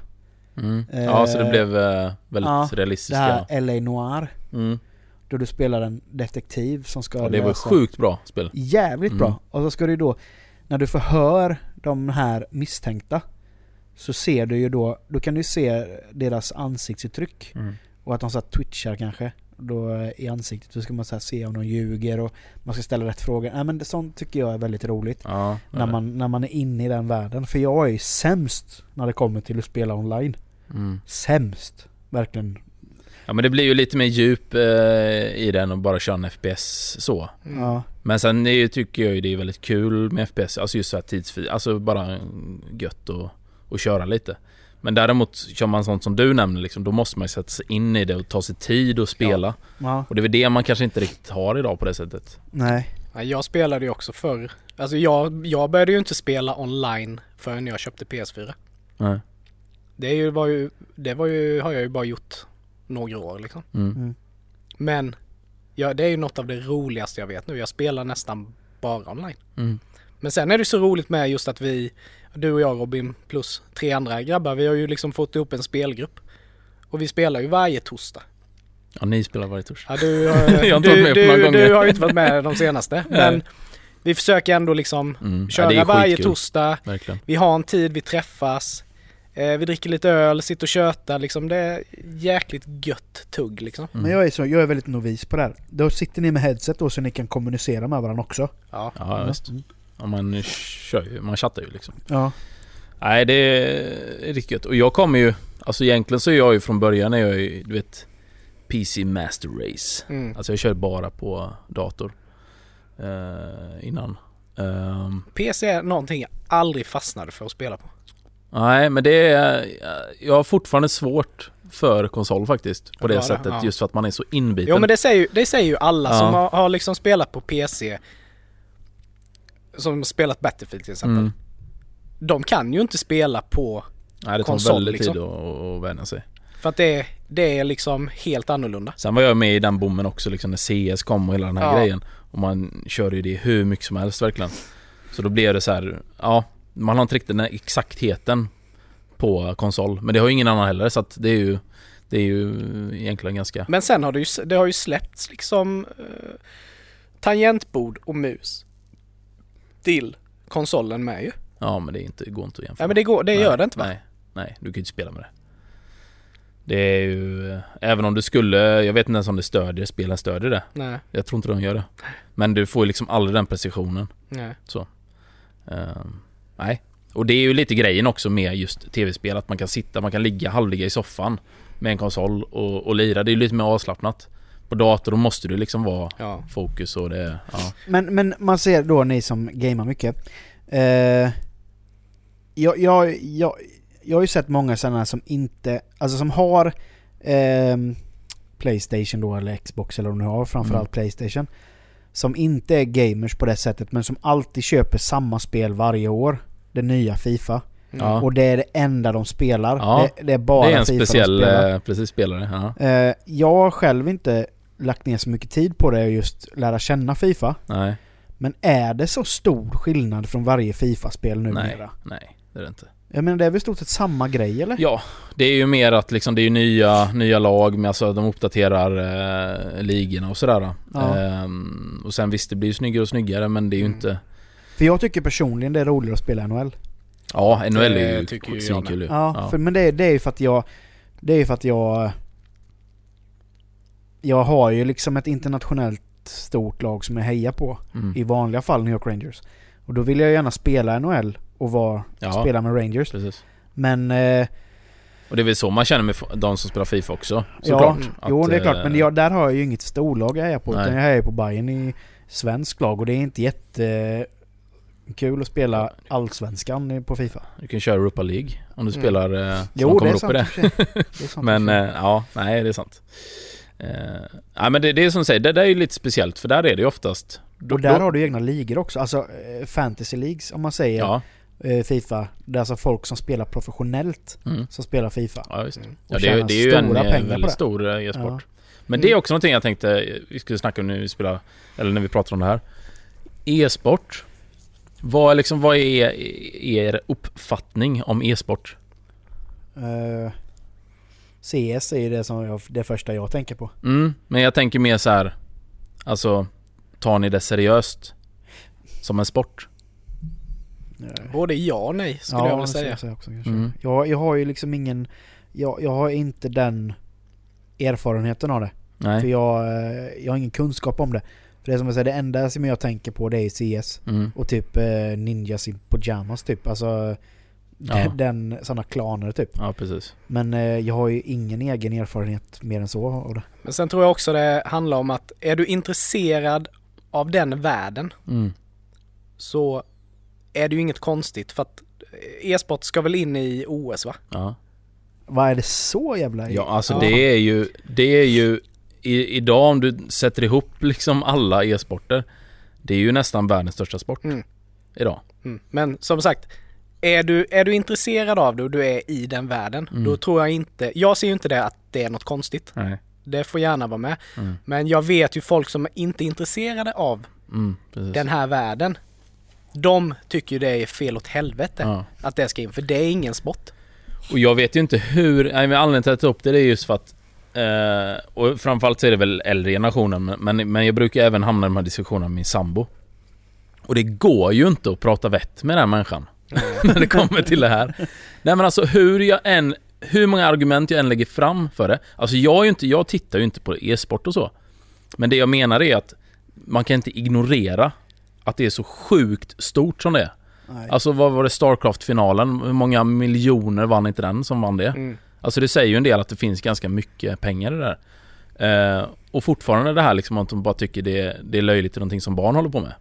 Mm. Ja så det Eh, blev eh, väldigt ja, Det realistiska. här LA Noir. Mm. Då du spelar en detektiv som ska Ja, det var lösa- sjukt bra spel. Jävligt Mm. bra. Och så ska du då, när du förhör de här misstänkta så ser du ju då, då kan du se deras ansiktsuttryck. Mm. Och att de så twitchar kanske då eh, i ansiktet. Då ska man så se om de ljuger och man ska ställa rätt frågor. Nej men det, sånt tycker jag är väldigt roligt. Ja, När man, när man är inne i den världen. För jag är ju sämst när det kommer till att spela online. mm. Sämst. Verkligen. Ja men det blir ju lite mer djup eh, i den och bara köra en FPS så. Ja. Men sen är, tycker jag ju det är väldigt kul med FPS, alltså just så här tidsfri, alltså bara gött och, och köra lite. Men däremot kör man sånt som du nämner liksom, då måste man ju sätta sig in i det och ta sig tid och spela. Ja. Och det är väl det man kanske inte riktigt har idag på det sättet. Nej. Ja, jag spelade ju också förr. Alltså jag, jag började ju inte spela online förrän jag köpte PS4. Nej. Det, är ju, var ju, det var ju, har jag ju bara gjort några år liksom. Mm. Men ja, det är ju något av det roligaste jag vet nu. Jag spelar nästan bara online. Mm. Men sen är det så roligt med just att vi, du och jag Robin plus tre andra grabbar, vi har ju liksom fått ihop en spelgrupp. Och vi spelar ju varje torsdag. Ja, ni spelar varje torsdag. Ja, du, har- Jag har inte du, varit med på några du, gånger. du har ju inte varit med de senaste. men vi försöker ändå liksom Mm. Ja, köra är varje torsdag. Verkligen. Vi har en tid vi träffas. Eh, vi dricker lite öl, sitter och tjötar liksom. Det är jäkligt gött tugg liksom. Mm. Men jag är, så, jag är väldigt novis på det här. Då sitter ni med headset då så ni kan kommunicera med varandra också. Ja. Ja, visst. Mm. Ja, man kör ju, man chattar ju liksom. Ja. Nej, det är riktigt gött. Och jag kommer ju, alltså egentligen så är jag ju från början är jag ju, du vet, PC Master Race. Mm. Alltså jag kör bara på dator. Eh, innan. Ehm, PC är någonting jag aldrig fastnade för att spela på. Nej, men det är, jag har fortfarande svårt för konsol faktiskt. På det Ja, det- sättet, ja. just för att man är så inbiten. Jo men det säger ju, det säger ju alla Ja. som har, har liksom spelat på PC. Som har spelat Battlefield till exempel. mm. De kan ju inte spela på, Nej, det tar konsol, väldigt liksom. tid att, att vänja sig. för att det, det är liksom helt annorlunda. Sen var jag med i den bommen också liksom när CS kom och hela den här grejen. Och man körde ju det hur mycket som helst verkligen. Så då blev det så här, ja, man har inte riktigt den här exaktheten på konsol. Men det har ju ingen annan heller så att det är ju, det är ju egentligen ganska... Men sen har det ju, det har ju släppts liksom eh, tangentbord och mus till konsolen med ju. Ja men det är inte, går inte att jämföra. Ja men det, går, det Nej, gör det inte va? Nej, nej, du kan ju inte spela med det. Det är ju, även om du skulle, jag vet inte ens om det stödjer, spelen stödjer det. Nej. Jag tror inte de gör det. Men du får ju liksom aldrig den precisionen. nej. Ehm, nej. Och det är ju lite grejen också med just tv-spel, att man kan sitta, man kan ligga, halvligga i soffan med en konsol och, och lira. Det är ju lite mer avslappnat. På dator då måste du liksom vara Ja. fokus och det, ja. Men, men man ser då ni som gamar mycket. Eh, jag, jag, jag, jag har ju sett många sådana som inte, alltså som har ehm, Playstation då eller Xbox eller vad de nu har, framförallt Playstation. Som inte är gamers på det sättet men som alltid köper samma spel varje år. Det nya Fifa. Ja. Och det är det enda de spelar. Ja, Det, det är bara det är en FIFA speciell de spelar. eh, precis, spelare. Ja. Eh, jag har själv inte lagt ner så mycket tid på det och just lära känna FIFA. Nej, Men är det så stor skillnad från varje FIFA-spel numera? nej, nej. Det är det inte. Jag menar det är väl i stort sett samma grej eller? Ja, det är ju mer att liksom det är nya, nya lag med alltså de uppdaterar eh, ligorna och sådär. Ja. Ehm, och sen visst, det blir ju snyggare och snyggare men det är ju Mm. inte... För jag tycker personligen det är roligare att spela NHL. Ja, NHL är ju tycker ju jag svinkul ju. Ja, Ja. För, men det, det är ju för att jag... Det är ju för att jag... Jag har ju liksom ett internationellt stort lag som jag hejar på. Mm. I vanliga fall New York Rangers. Och då vill jag gärna spela NHL och vara, Ja, spela med Rangers. precis. Men... Eh, Och det är väl så man känner med de som spelar FIFA också, ja, såklart. jo Att, det är klart. eh, Men jag, där har jag ju inget storlag jag hejar på. Nej. Utan jag hejar på Bayern i svensk lag. Och det är inte jätte... Kul att spela allsvenskan på Fifa. Du kan köra Europa League om du Mm. spelar eh, så Jo, man det kommer upp i det. Det är sant Men eh, ja, nej det är sant. Uh, nej men det, det är som du säger, det där är ju lite speciellt för där är det ju oftast... då- och där då- har du egna ligor också. Alltså eh, fantasy leagues om man säger Ja, eh, Fifa. Det är alltså folk som spelar professionellt mm. som spelar Fifa. ja visst. Mm. Ja, det, det är ju en stora eh, pengar på väldigt stor eh, e-sport. Ja. Men Mm. det är också någonting jag tänkte eh, vi skulle snacka om nu när vi spelar, eller när vi pratar om det här. E-sport. Vad är liksom, vad är er uppfattning om e-sport? Eh, CS är ju det, som jag, det första jag tänker på. Mm, men jag tänker mer så här. Alltså, tar ni det seriöst? Som en sport? Både ja och nej skulle jag vilja säga. jag också. Mm. Jag, jag har ju liksom ingen... Jag, jag har inte den erfarenheten av det. För Nej? jag, eh, jag har ingen kunskap om det. För det är som jag säger, det enda som jag tänker på det är CS. Mm. Och typ eh, Ninjas i pyjamas typ. Alltså Ja. den, sådana klaner typ. Ja, precis. Men eh, jag har ju ingen egen erfarenhet mer än så av det. Men sen tror jag också det handlar om att är du intresserad av den världen Mm. så är det ju inget konstigt för att eh, e-sport ska väl in i OS va? Ja. Vad är det så jävla... Ja, alltså Ja. det är ju, det är ju i, idag om du sätter ihop liksom alla e-sporter Det är ju nästan världens största sport Mm. idag. Mm. Men som sagt, är du, är du intresserad av det och du är i den världen, Mm. då tror jag inte, jag ser ju inte det att det är något konstigt. Nej. Det får gärna vara med. Mm. Men jag vet ju folk som inte är intresserade av Mm, den här världen. De tycker ju det är fel åt helvete Ja. att det ska in, för det är ingen sport. Och jag vet ju inte hur, nej men anledningen till att jag tar upp det, det är just för att eh, Och framförallt så är det väl äldre generationen men, men, jag brukar även hamna i de här diskussionerna med min sambo Och det går ju inte att prata vett med den här människan när det kommer till det här Nej men alltså hur jag än Hur många argument jag än lägger fram för det Alltså jag är inte, jag tittar ju inte på e-sport och så Men det jag menar är att Man kan inte ignorera Att det är så sjukt stort som det är Nej. Alltså vad var det Starcraft-finalen? Hur många miljoner vann inte den som vann det? Mm. Alltså det säger ju en del att det finns ganska mycket pengar i det där. Eh, och fortfarande det här liksom att de bara tycker det, det är löjligt och någonting som barn håller på med.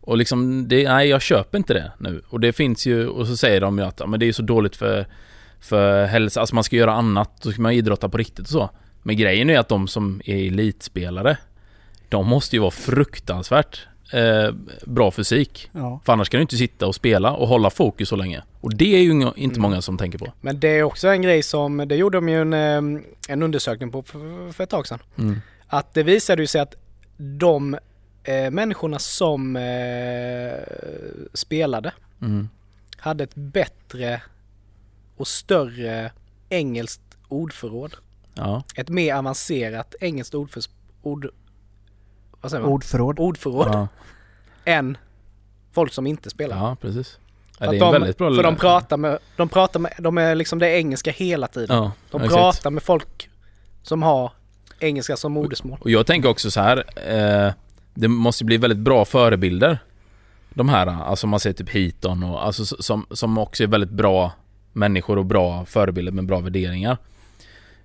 Och liksom, det, nej jag köper inte det nu. Och det finns ju, och så säger de ju att ja, men det är så dåligt för, för hälsa, alltså man ska göra annat, då ska man idrotta på riktigt och så. Men grejen är att de som är elitspelare, de måste ju vara fruktansvärt eh, bra fysik. Ja. För annars kan du inte sitta och spela och hålla fokus så länge. Och det är ju inga- inte Mm. många som tänker på. Men det är också en grej som, det gjorde de ju en, en undersökning på för, för ett tag sedan. Mm. Att det visade ju sig att de eh, människorna som eh, spelade Mm. hade ett bättre och större engelskt ordförråd. Ja. Ett mer avancerat engelskt ordförs, ord, vad säger man? Ordförråd. ordförråd Ja. än folk som inte spelar. ja, precis. Ja, För det är en de, väldigt bra... För de pratar med, de pratar med, de är liksom det engelska hela tiden. Ja, de exakt. pratar med folk som har engelska som modersmål. Och jag tänker också så här. Eh, det måste bli väldigt bra förebilder. De här, alltså man ser typ Heaton och alltså som, som också är väldigt bra människor och bra förebilder med bra värderingar.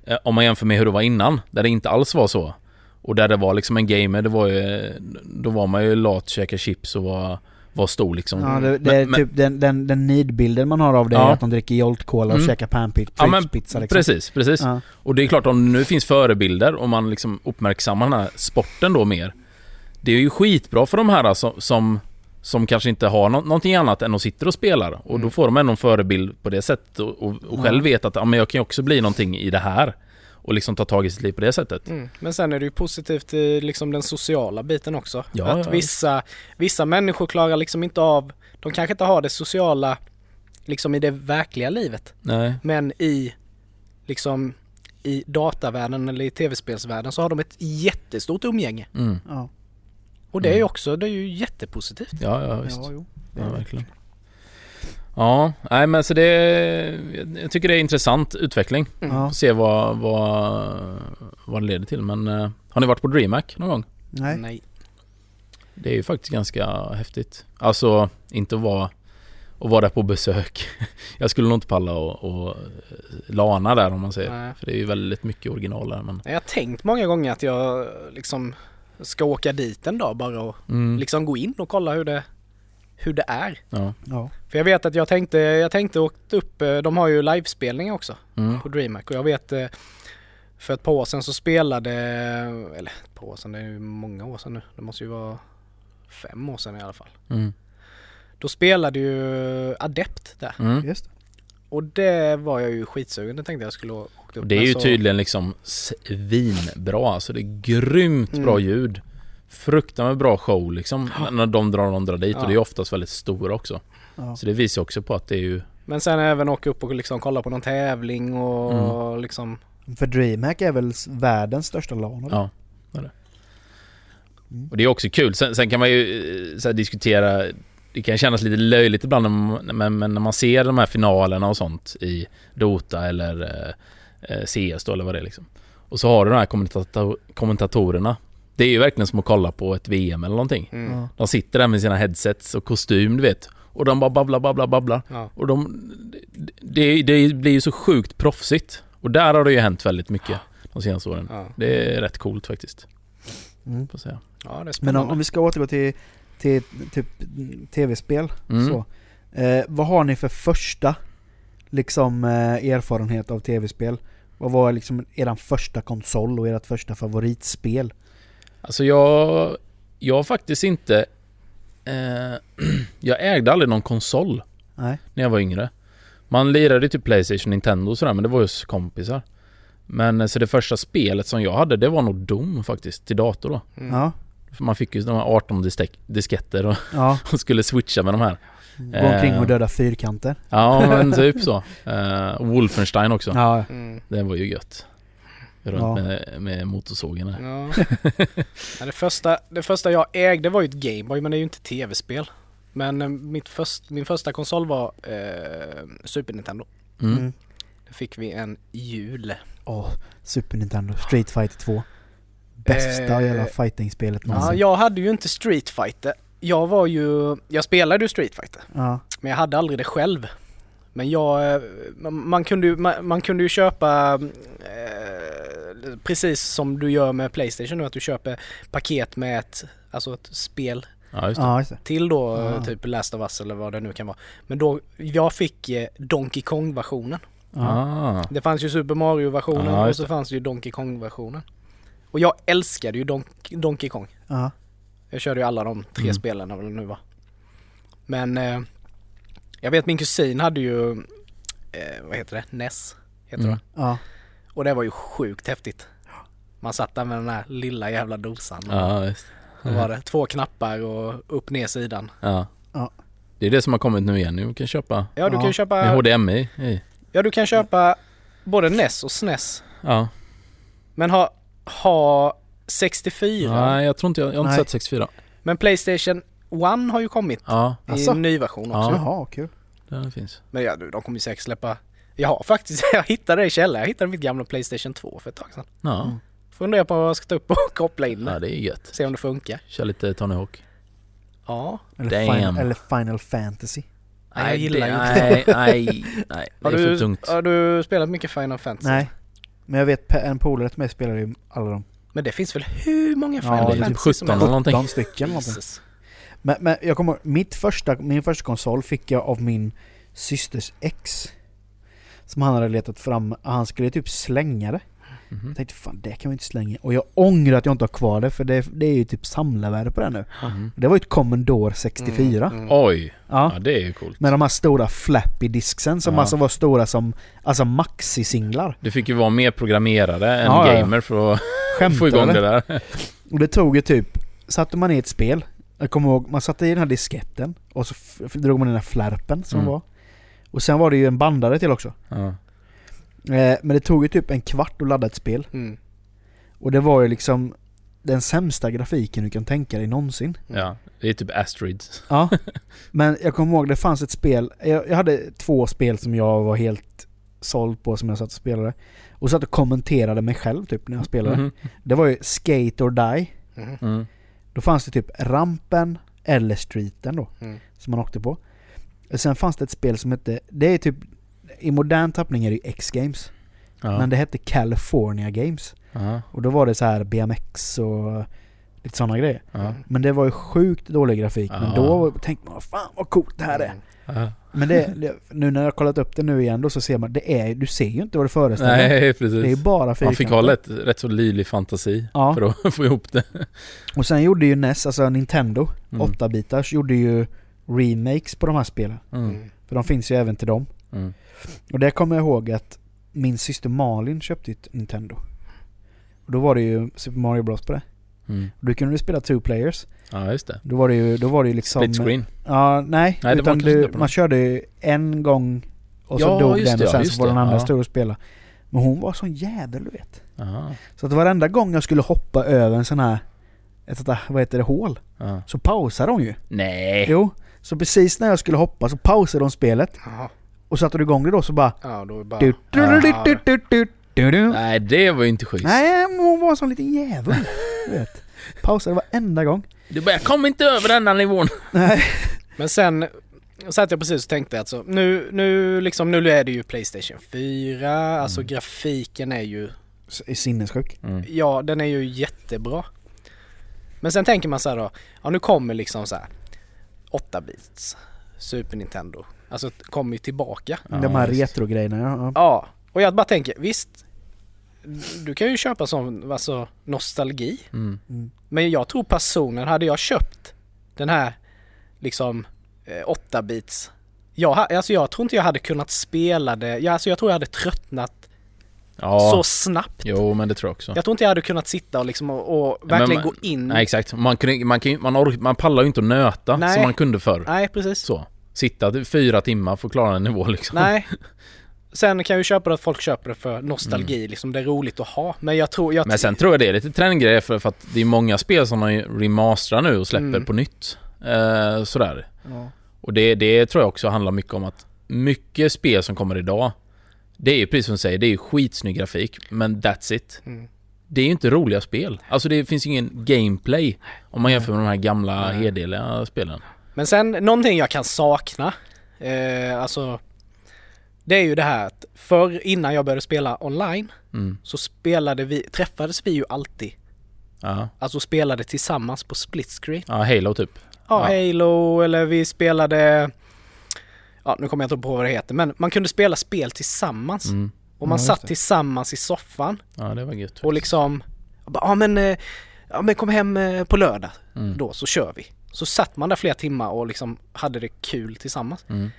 Eh, om man jämför med hur det var innan, där det inte alls var så. Och där det var liksom en gamer, det var ju, då var man ju lat, käka chips och var, var stor liksom. Ja, det, det är Men- men- typ den, den, den nidbilden man har av det Ja. är att de dricker Jolt Cola och Mm. käkar panpizza Ja, men pizza liksom. Precis, precis. Ja. Och det är klart om det nu finns förebilder och man liksom uppmärksammar den här sporten då mer. Det är ju skitbra för de här som, som, Som kanske inte har nå- någonting annat än att sitta och spelar. Och då Mm. får de ändå en förebild på det sättet och, och, och själv vet att ja, men jag kan ju också bli någonting i det här. Och liksom ta tag i sitt liv på det sättet. Mm. Men sen är det ju positivt i liksom den sociala biten också. Ja, att ja. vissa, vissa människor klarar liksom inte av, de kanske inte har det sociala liksom i det verkliga livet. Nej. Men i liksom i datavärlden eller i tv-spelsvärlden så har de ett jättestort umgänge. Mm. Ja. Och det är ju Mm. också, det är ju jättepositivt. Ja, ja visst. Ja, jo. Ja, verkligen. Ja, nej men så det... Jag tycker det är intressant utveckling. Mm. Se vad, vad, vad det leder till. Men eh, har ni varit på DreamHack någon gång? Nej. Nej. Det är ju faktiskt ganska häftigt. Alltså, inte att vara, att vara där på besök. Jag skulle nog inte palla och, och lana där om man säger. Nej. För det är ju väldigt mycket original där men... Jag har tänkt många gånger att jag liksom ska åka dit en dag bara och Mm, liksom gå in och kolla hur det, hur det är. ja. Ja. För jag vet att jag tänkte, jag tänkte åkt upp, eh, de har ju livespelningar också Mm. på DreamHack och jag vet eh, för ett par år sedan så spelade, eller ett par år sedan, det är ju många år sedan nu, det måste ju vara fem år sedan i alla fall. Mm. Då spelade ju Adept där Mm. Och det var jag ju skitsugen, det tänkte jag skulle åka upp. Och det är ju så- tydligen liksom svinbra. Alltså det är grymt bra Mm. ljud. Fruktansvärt bra show liksom. När de drar, de drar dit. Ja. Och det är oftast väldigt stora också. Ja. Så det visar också på att det är ju... Men sen även åka upp och liksom kolla på någon tävling och Mm. liksom För DreamHack är väl världens största LAN? Ja, det är det. Mm. Och det är också kul. Sen, sen kan man ju eh, så här, diskutera... Det kan kännas lite löjligt ibland men när man ser de här finalerna och sånt i Dota eller eh, eh, CS då eller vad det är liksom. Och så har du de här kommentator, kommentatorerna. Det är ju verkligen som att kolla på ett VM eller någonting. mm. De sitter där med sina headsets och kostym du vet. Och de bara babblar, babblar, babblar. Ja. Och de... Det, det blir ju så sjukt proffsigt. Och där har det ju hänt väldigt mycket de senaste åren. Ja. Det är rätt coolt faktiskt. Mm. Får säga. ja, det är Men om, om vi ska återgå till, till typ tv-spel Mm. så. Eh, vad har ni för första liksom eh, erfarenhet av tv-spel? Vad var liksom eran första konsol och ert första favoritspel? Alltså jag... Jag har faktiskt inte... Eh, jag ägde aldrig någon konsol Nej. när jag var yngre. Man lirade typ Playstation, Nintendo och sådär men det var ju kompisar. Men eh, så det första spelet som jag hade det var nog Doom faktiskt, till dator då. Mm. Ja. För man fick ju de här 18 distek- disketter och, Ja. och skulle switcha med de här. Gå omkring Eh. och döda fyrkanter. Ja men typ så. Eh, Wolfenstein också. Ja. Mm. Det var ju gött. Runt Ja. med, med motorsågen där. Ja. ja, det, första, det första jag ägde var ju ett Gameboy men det är ju inte tv-spel. Men eh, mitt först, min första konsol var eh, Super Nintendo. Mm. Mm. Det fick vi en jul. Åh, Super Nintendo, Street Fighter 2. Bästa Eh, jävla fighting-spelet Ja, någonsin. jag hade ju inte Street Fighter. Jag var ju, jag spelade ju Street Fighter. Ja. Men jag hade aldrig det själv. Men jag, eh, man, kunde, ju, man, man kunde ju köpa eh, precis som du gör med Playstation nu, att du köper paket med ett, alltså ett spel Ja just det. till då Ja. eh, typ Last of Us eller vad det nu kan vara. Men då, jag fick eh, Donkey Kong-versionen. Ah. Det fanns ju Super Mario-versionen och så fanns det ju Donkey Kong-versionen. Och jag älskade ju Donk- Donkey Kong. Ja. Jag körde ju alla de tre Mm. spelen eller nu var. Men eh, jag vet min kusin hade ju, eh, vad heter det, NES heter Mm. det. Och det var ju sjukt häftigt. Man satt där med den här lilla jävla dosan. Ja visst. Så var det två knappar och upp ner sidan. Ja. Ja. Det är det som har kommit nu igen. Nu kan köpa Ja du Ja, kan köpa, med HDMI i. ja du kan köpa både NES och SNES. Ja. Men ha, ha 64. Nej jag tror inte jag, jag har inte Nej. sett 64. Men Playstation 1 har ju kommit Ja, i Asså? en ny version också. Ja. Jaha, kul. det finns. Men ja du, de kommer ju säkert släppa Jag har faktiskt, jag hittade det i källaren. Jag hittade mitt gamla Playstation 2 för ett tag sedan. Ja, Mm. Funderar på vad jag ska ta upp och koppla in ja det. det är gött. Se om det funkar. Kör lite Tony Hawk. Ja. Eller, final, eller Final Fantasy. Nej, jag gillar det, ju nej, nej, nej. Det Har är för du, tungt. har du spelat mycket Final Fantasy? Nej. Men jag vet en polare till mig spelar ju alla dem. Men det finns väl hur många Final Ja, det är typ Fantasy som 17 helst? eller någonting. 17 stycken någonting. Men, men jag kommer mitt första, min första konsol fick jag av min systers ex. Som han hade letat fram, han skulle typ slänga det. Mhm. Jag tänkte fan det kan vi inte slänga. Och jag ångrar att jag inte har kvar det för det, det är ju typ samlarvärde på det nu. Mhm. Det var ju ett Commodore 64. Mm, mm. Oj, Ja. ja det är ju coolt. Med de här stora flappy disksen som Ja. alltså var stora som alltså maxi-singlar. Du fick ju vara mer programmerare än Ja, gamer för att Skämtar få igång det där. Och det tog ju typ, satte man i ett spel, jag kommer ihåg, man satte i den här disketten och så f- drog man den här flärpen som Mm. var. Och sen var det ju en bandare till också. Ja. Eh, men det tog ju typ en kvart att ladda ett spel. Mm. Och det var ju liksom den sämsta grafiken du kan tänka dig någonsin. ja, det är typ Asteroids. Ja. Men jag kommer ihåg det fanns ett spel, jag, jag hade två spel som jag var helt såld på som jag satt och spelade. Och satt och kommenterade mig själv typ när jag spelade. Mhm. Det var ju Skate or Die. Mm. Mm. Då fanns det typ rampen eller streeten då. Mm. Som man åkte på. Sen fanns det ett spel som hette, det är typ i modern tappning är det ju X-Games. Ja. Men det hette California Games. Ja. Och då var det så här BMX och lite sådana grejer. Ja. Men det var ju sjukt dålig grafik. Men då tänkte man fan vad coolt det här är. Men det, nu när jag kollat upp det nu igen då så ser man, det är, du ser ju inte vad det föreställer. Nej, Det är precis. bara Man fyrkanter. fick ha rätt, rätt så livlig fantasi Ja. för att få ihop det. Och sen gjorde ju NES, alltså Nintendo, Mm. 8-bitars, gjorde ju remakes på de här spelen. Mm. Mm. För de finns ju även till dem. Mm. Och det kommer jag ihåg att min syster Malin köpte ett Nintendo. Och då var det ju Super Mario Bros på det. Mm. Och då kunde du spela two players. Ja, just det. Då var det ju, då var det ju liksom... Split screen. Ja, nej. Nej, det var utan du, man körde ju en gång och så Ja, dog den det, och sen så var den andra ja. stor att spela. Men hon var sån jävel du vet. Aha. Så att varenda gång jag skulle hoppa över en sån här, ett sånt där, vad heter det, hål. Ja. Så pausade hon ju. Nej. Jo. Så precis när jag skulle hoppa så pausade de spelet. Aha. Och satte du igång det då så bara... Nej, det var ju inte schysst. Nej, hon var en sån liten djävul. vet. Pausade varenda gång. Du bara, jag kommer inte över denna nivån. Nej. Men sen satt jag precis och tänkte alltså, nu, nu, liksom, nu är det ju Playstation 4, alltså mm. alltså grafiken är ju... Sinnessjuk. Mm. Ja, den är ju jättebra. Men sen tänker man så då, ja nu kommer liksom så här, 8-bits Super Nintendo. Alltså kommer ju tillbaka. Ja, de här just. retro-grejerna ja. ja. Ja, och jag bara tänker, visst, du kan ju köpa sån, alltså nostalgi. Mm. Mm. Men jag tror personen, hade jag köpt den här liksom eh, 8-bits jag, alltså jag tror inte jag hade kunnat spela det, jag, alltså jag tror jag hade tröttnat Ja, så snabbt. jo men det tror jag också. Jag tror inte jag hade kunnat sitta och liksom och, och verkligen man- gå in. Nej exakt, man, kunde, man, kan, man, ork, man pallar ju inte att nöta Nej. som man kunde förr. Nej, precis. Så. Sitta till fyra timmar för att klara en nivå liksom. Nej. Sen kan jag ju köpa det att folk köper det för nostalgi, liksom det är roligt att ha. Men jag tror, jag Mm. Men sen tror jag det är lite trendgrej för, för att det är många spel som de remasterar nu och släpper Mm. på nytt. Eh, sådär. Ja. Och det, det tror jag också handlar mycket om att mycket spel som kommer idag Det är ju precis som du säger, det är ju skitsnygg grafik men that's it. Mm. Det är ju inte roliga spel. Alltså det finns ingen gameplay om man jämför med de här gamla hederliga spelen. Men sen någonting jag kan sakna, eh, alltså det är ju det här att förr innan jag började spela online Mm. så spelade vi, träffades vi ju alltid. Ja. Alltså spelade tillsammans på split screen. ja, Halo typ. Ja, Ja. Halo eller vi spelade, ja nu kommer jag inte på vad det heter, men man kunde spela spel tillsammans. Mm. Och man Ja, satt tillsammans i soffan Ja, det var gött. och liksom, ja men, eh, ja men kom hem eh, på lördag Mm. då så kör vi. Så satt man där flera timmar och liksom hade det kul tillsammans. Mm.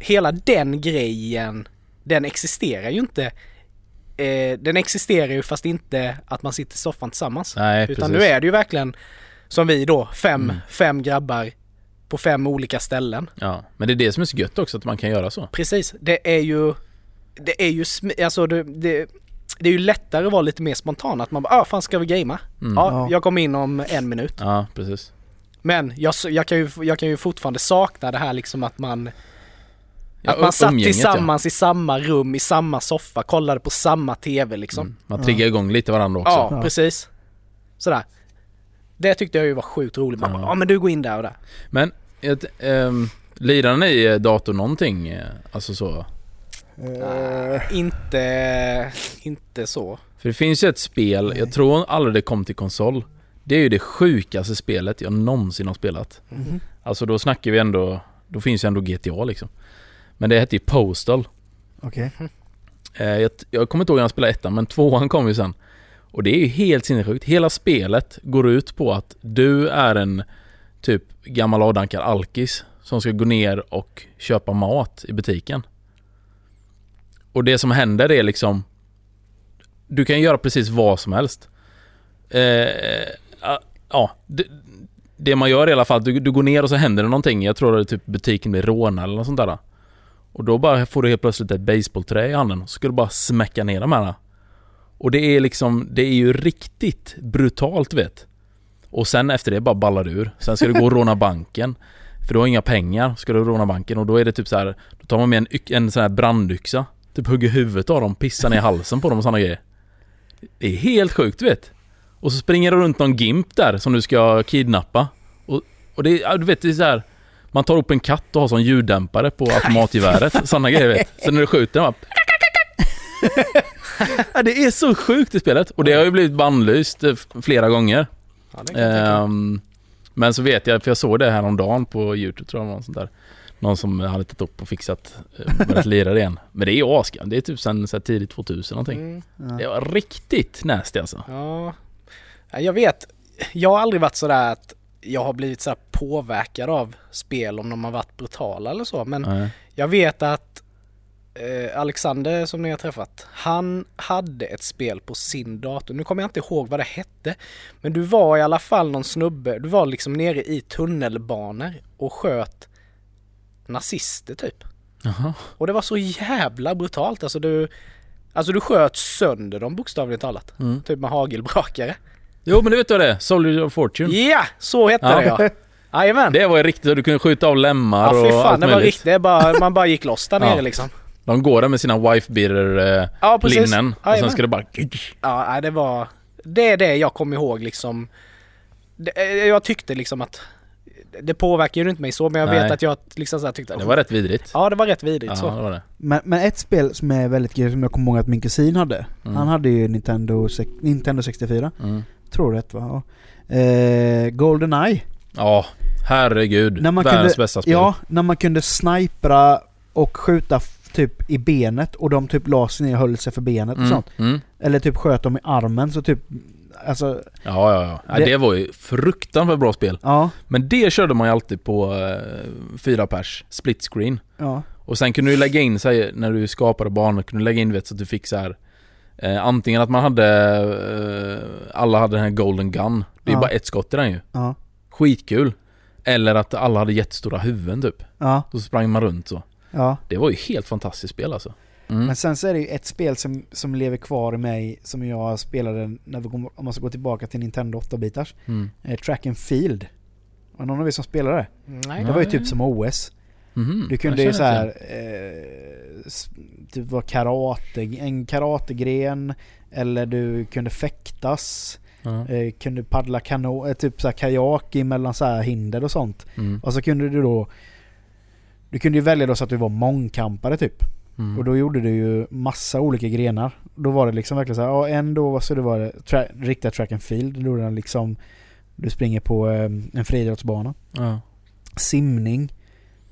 Hela den grejen, den existerar ju inte. Eh, den existerar ju fast inte att man sitter i soffan tillsammans. Nej, Utan precis. nu är det ju verkligen som vi då, fem, Mm. fem grabbar på fem olika ställen. Ja, men det är det som är så gött också, att man kan göra så. Precis, det är ju, det är ju, alltså det, det, det är ju lättare att vara lite mer spontan. Att man bara, ah fan ska vi gamea? Mm. Ja, Ja. jag kommer in om en minut. Ja, precis. Men jag, jag, kan ju, jag kan ju fortfarande sakna det här liksom att man Ja, Att man satt umgänget, tillsammans i samma rum, i samma soffa, kollade på samma TV Ja. liksom. Mm. Man triggar igång lite varandra också. Ja, Ja. precis. Sådär. Det tyckte jag ju var sjukt roligt. Man Ja. bara, ja men du går in där och där. Men, ett, ähm, lirar ni eh, dator någonting? eh, Alltså så? Eh, Inte, inte så. För det finns ju ett spel, jag tror aldrig det kom till konsol. Det är ju det sjukaste spelet jag någonsin har spelat. mhm. Alltså då snackar vi ändå, då finns ju ändå GTA liksom. Men det hette ju Postal. Okej. Eh, jag, jag kommer inte ihåg när jag spelade ettan, men tvåan kom ju sen. Och det är ju helt sinnessjukt. Hela spelet går ut på att du är en typ gammal avdankad alkis som ska gå ner och köpa mat i butiken. Och det som händer är liksom Du kan göra precis vad som helst. Eh, ja, det, det man gör i alla fall, du, du går ner och så händer det någonting. Jag tror att typ butiken blir rånad eller något sånt där. Och då bara får du helt plötsligt ett baseballträ i handen och så ska du bara smäcka ner de här. Och det är liksom, det är ju riktigt brutalt vet. Och sen efter det bara ballar du ur. Sen ska du gå och råna banken. För du har inga pengar, ska du råna banken och då är det typ så här. Då tar man med en, en sån här brandyxa. Typ hugger huvudet av dem, pissar ner halsen på dem och såna grejer. Det är helt sjukt vet. Och så springer det runt någon gimp där som du ska kidnappa. Och, och det ja, du vet det är så här. Man tar upp en katt och har sån ljuddämpare på automatgeväret. Sådana grejer vet. Sen när du skjuter den bara... ja, det är så sjukt i spelet. Och det har ju blivit bannlyst eh, flera gånger. Ja. Ehm, men så vet jag, för jag såg det här om dagen på Youtube tror jag var sånt där. Någon som hade tagit upp och fixat, eh, börjat lira det igen. Men det är ju asgammalt. Det är typ sen så här tidigt 2000 någonting. Mm, Ja. Det var riktigt nasty alltså. ja. Ja, Jag vet, jag har aldrig varit sådär att jag har blivit så här påverkad av spel om de har varit brutala eller så. Men Nej. jag vet att eh, Alexander som ni har träffat, han hade ett spel på sin dator. Nu kommer jag inte ihåg vad det hette. Men du var i alla fall någon snubbe, du var liksom nere i tunnelbanor och sköt nazister typ. Jaha. Och det var så jävla brutalt. Alltså du, alltså du sköt sönder dem bokstavligt talat. Mm. Typ med hagelbrakare. Jo men du vet vad det är? Soldier of Fortune. Ja, så hette Ja. det ja. Jajamän. Det var ju riktigt, du kunde skjuta av lemmar Ja och fan, allt det var möjligt. riktigt, det bara, man bara gick loss där Ja. nere liksom. De går där med sina wife beater eh, Ja precis. linnen och sen ska det bara... Ja, det var... Det är det jag kommer ihåg liksom. Eh, jag tyckte liksom att... Det påverkar ju inte mig så, men jag Nej. vet att jag liksom så här tyckte... Det var rätt vidrigt. Ja, det var rätt vidrigt Ja, så. det var det. Men, men ett spel som är väldigt kul som jag kommer ihåg att min kusin hade. Mm. Han hade ju Nintendo, Nintendo 64. Mm. Tror rätt va? Eh, Goldeneye. Ja, herregud. När man Världens kunde- bästa spel. Ja, när man kunde snipra och skjuta typ i benet och de typ la sig ner och höll sig för benet och mm. sånt. Mm. Eller typ sköt dem i armen så typ... Alltså, Ja, ja, ja. Det- Det var ju fruktansvärt bra spel. ja. Men det körde man ju alltid på eh, fyra pers, split screen. Ja. Och sen kunde du lägga in, sig när du skapade banor, kunde du lägga in vet, så att du fick så här. Eh, antingen att man hade, eh, alla hade den här golden gun. Det är Ja. bara ett skott i den ju. Ja. Skitkul. Eller att alla hade jättestora huvuden typ. Ja. Så sprang man runt så. Ja. Det var ju helt fantastiskt spel alltså. Mm. Men sen så är det ju ett spel som, som lever kvar i mig som jag spelade när vi kom, om man ska gå tillbaka till Nintendo 8-bitars. Mm. Eh, Track and Field. Var det någon av er som spelade det? Nej. Det var ju typ som OS. Mhm. Du kunde ju så här, eh, typ vara karate, en karategren. Eller du kunde fäktas. Ja. Eh, kunde paddla kano, eh, typ så här kajak mellan så här hinder och sånt. Mm. Och så kunde du då Du kunde ju välja då så att du var mångkampare typ. Mm. Och då gjorde du ju massa olika grenar. Då var det liksom verkligen så här, ja en då så det var det tra- riktiga track and field. Då det liksom Du springer på eh, en friidrottsbana. Ja. Simning.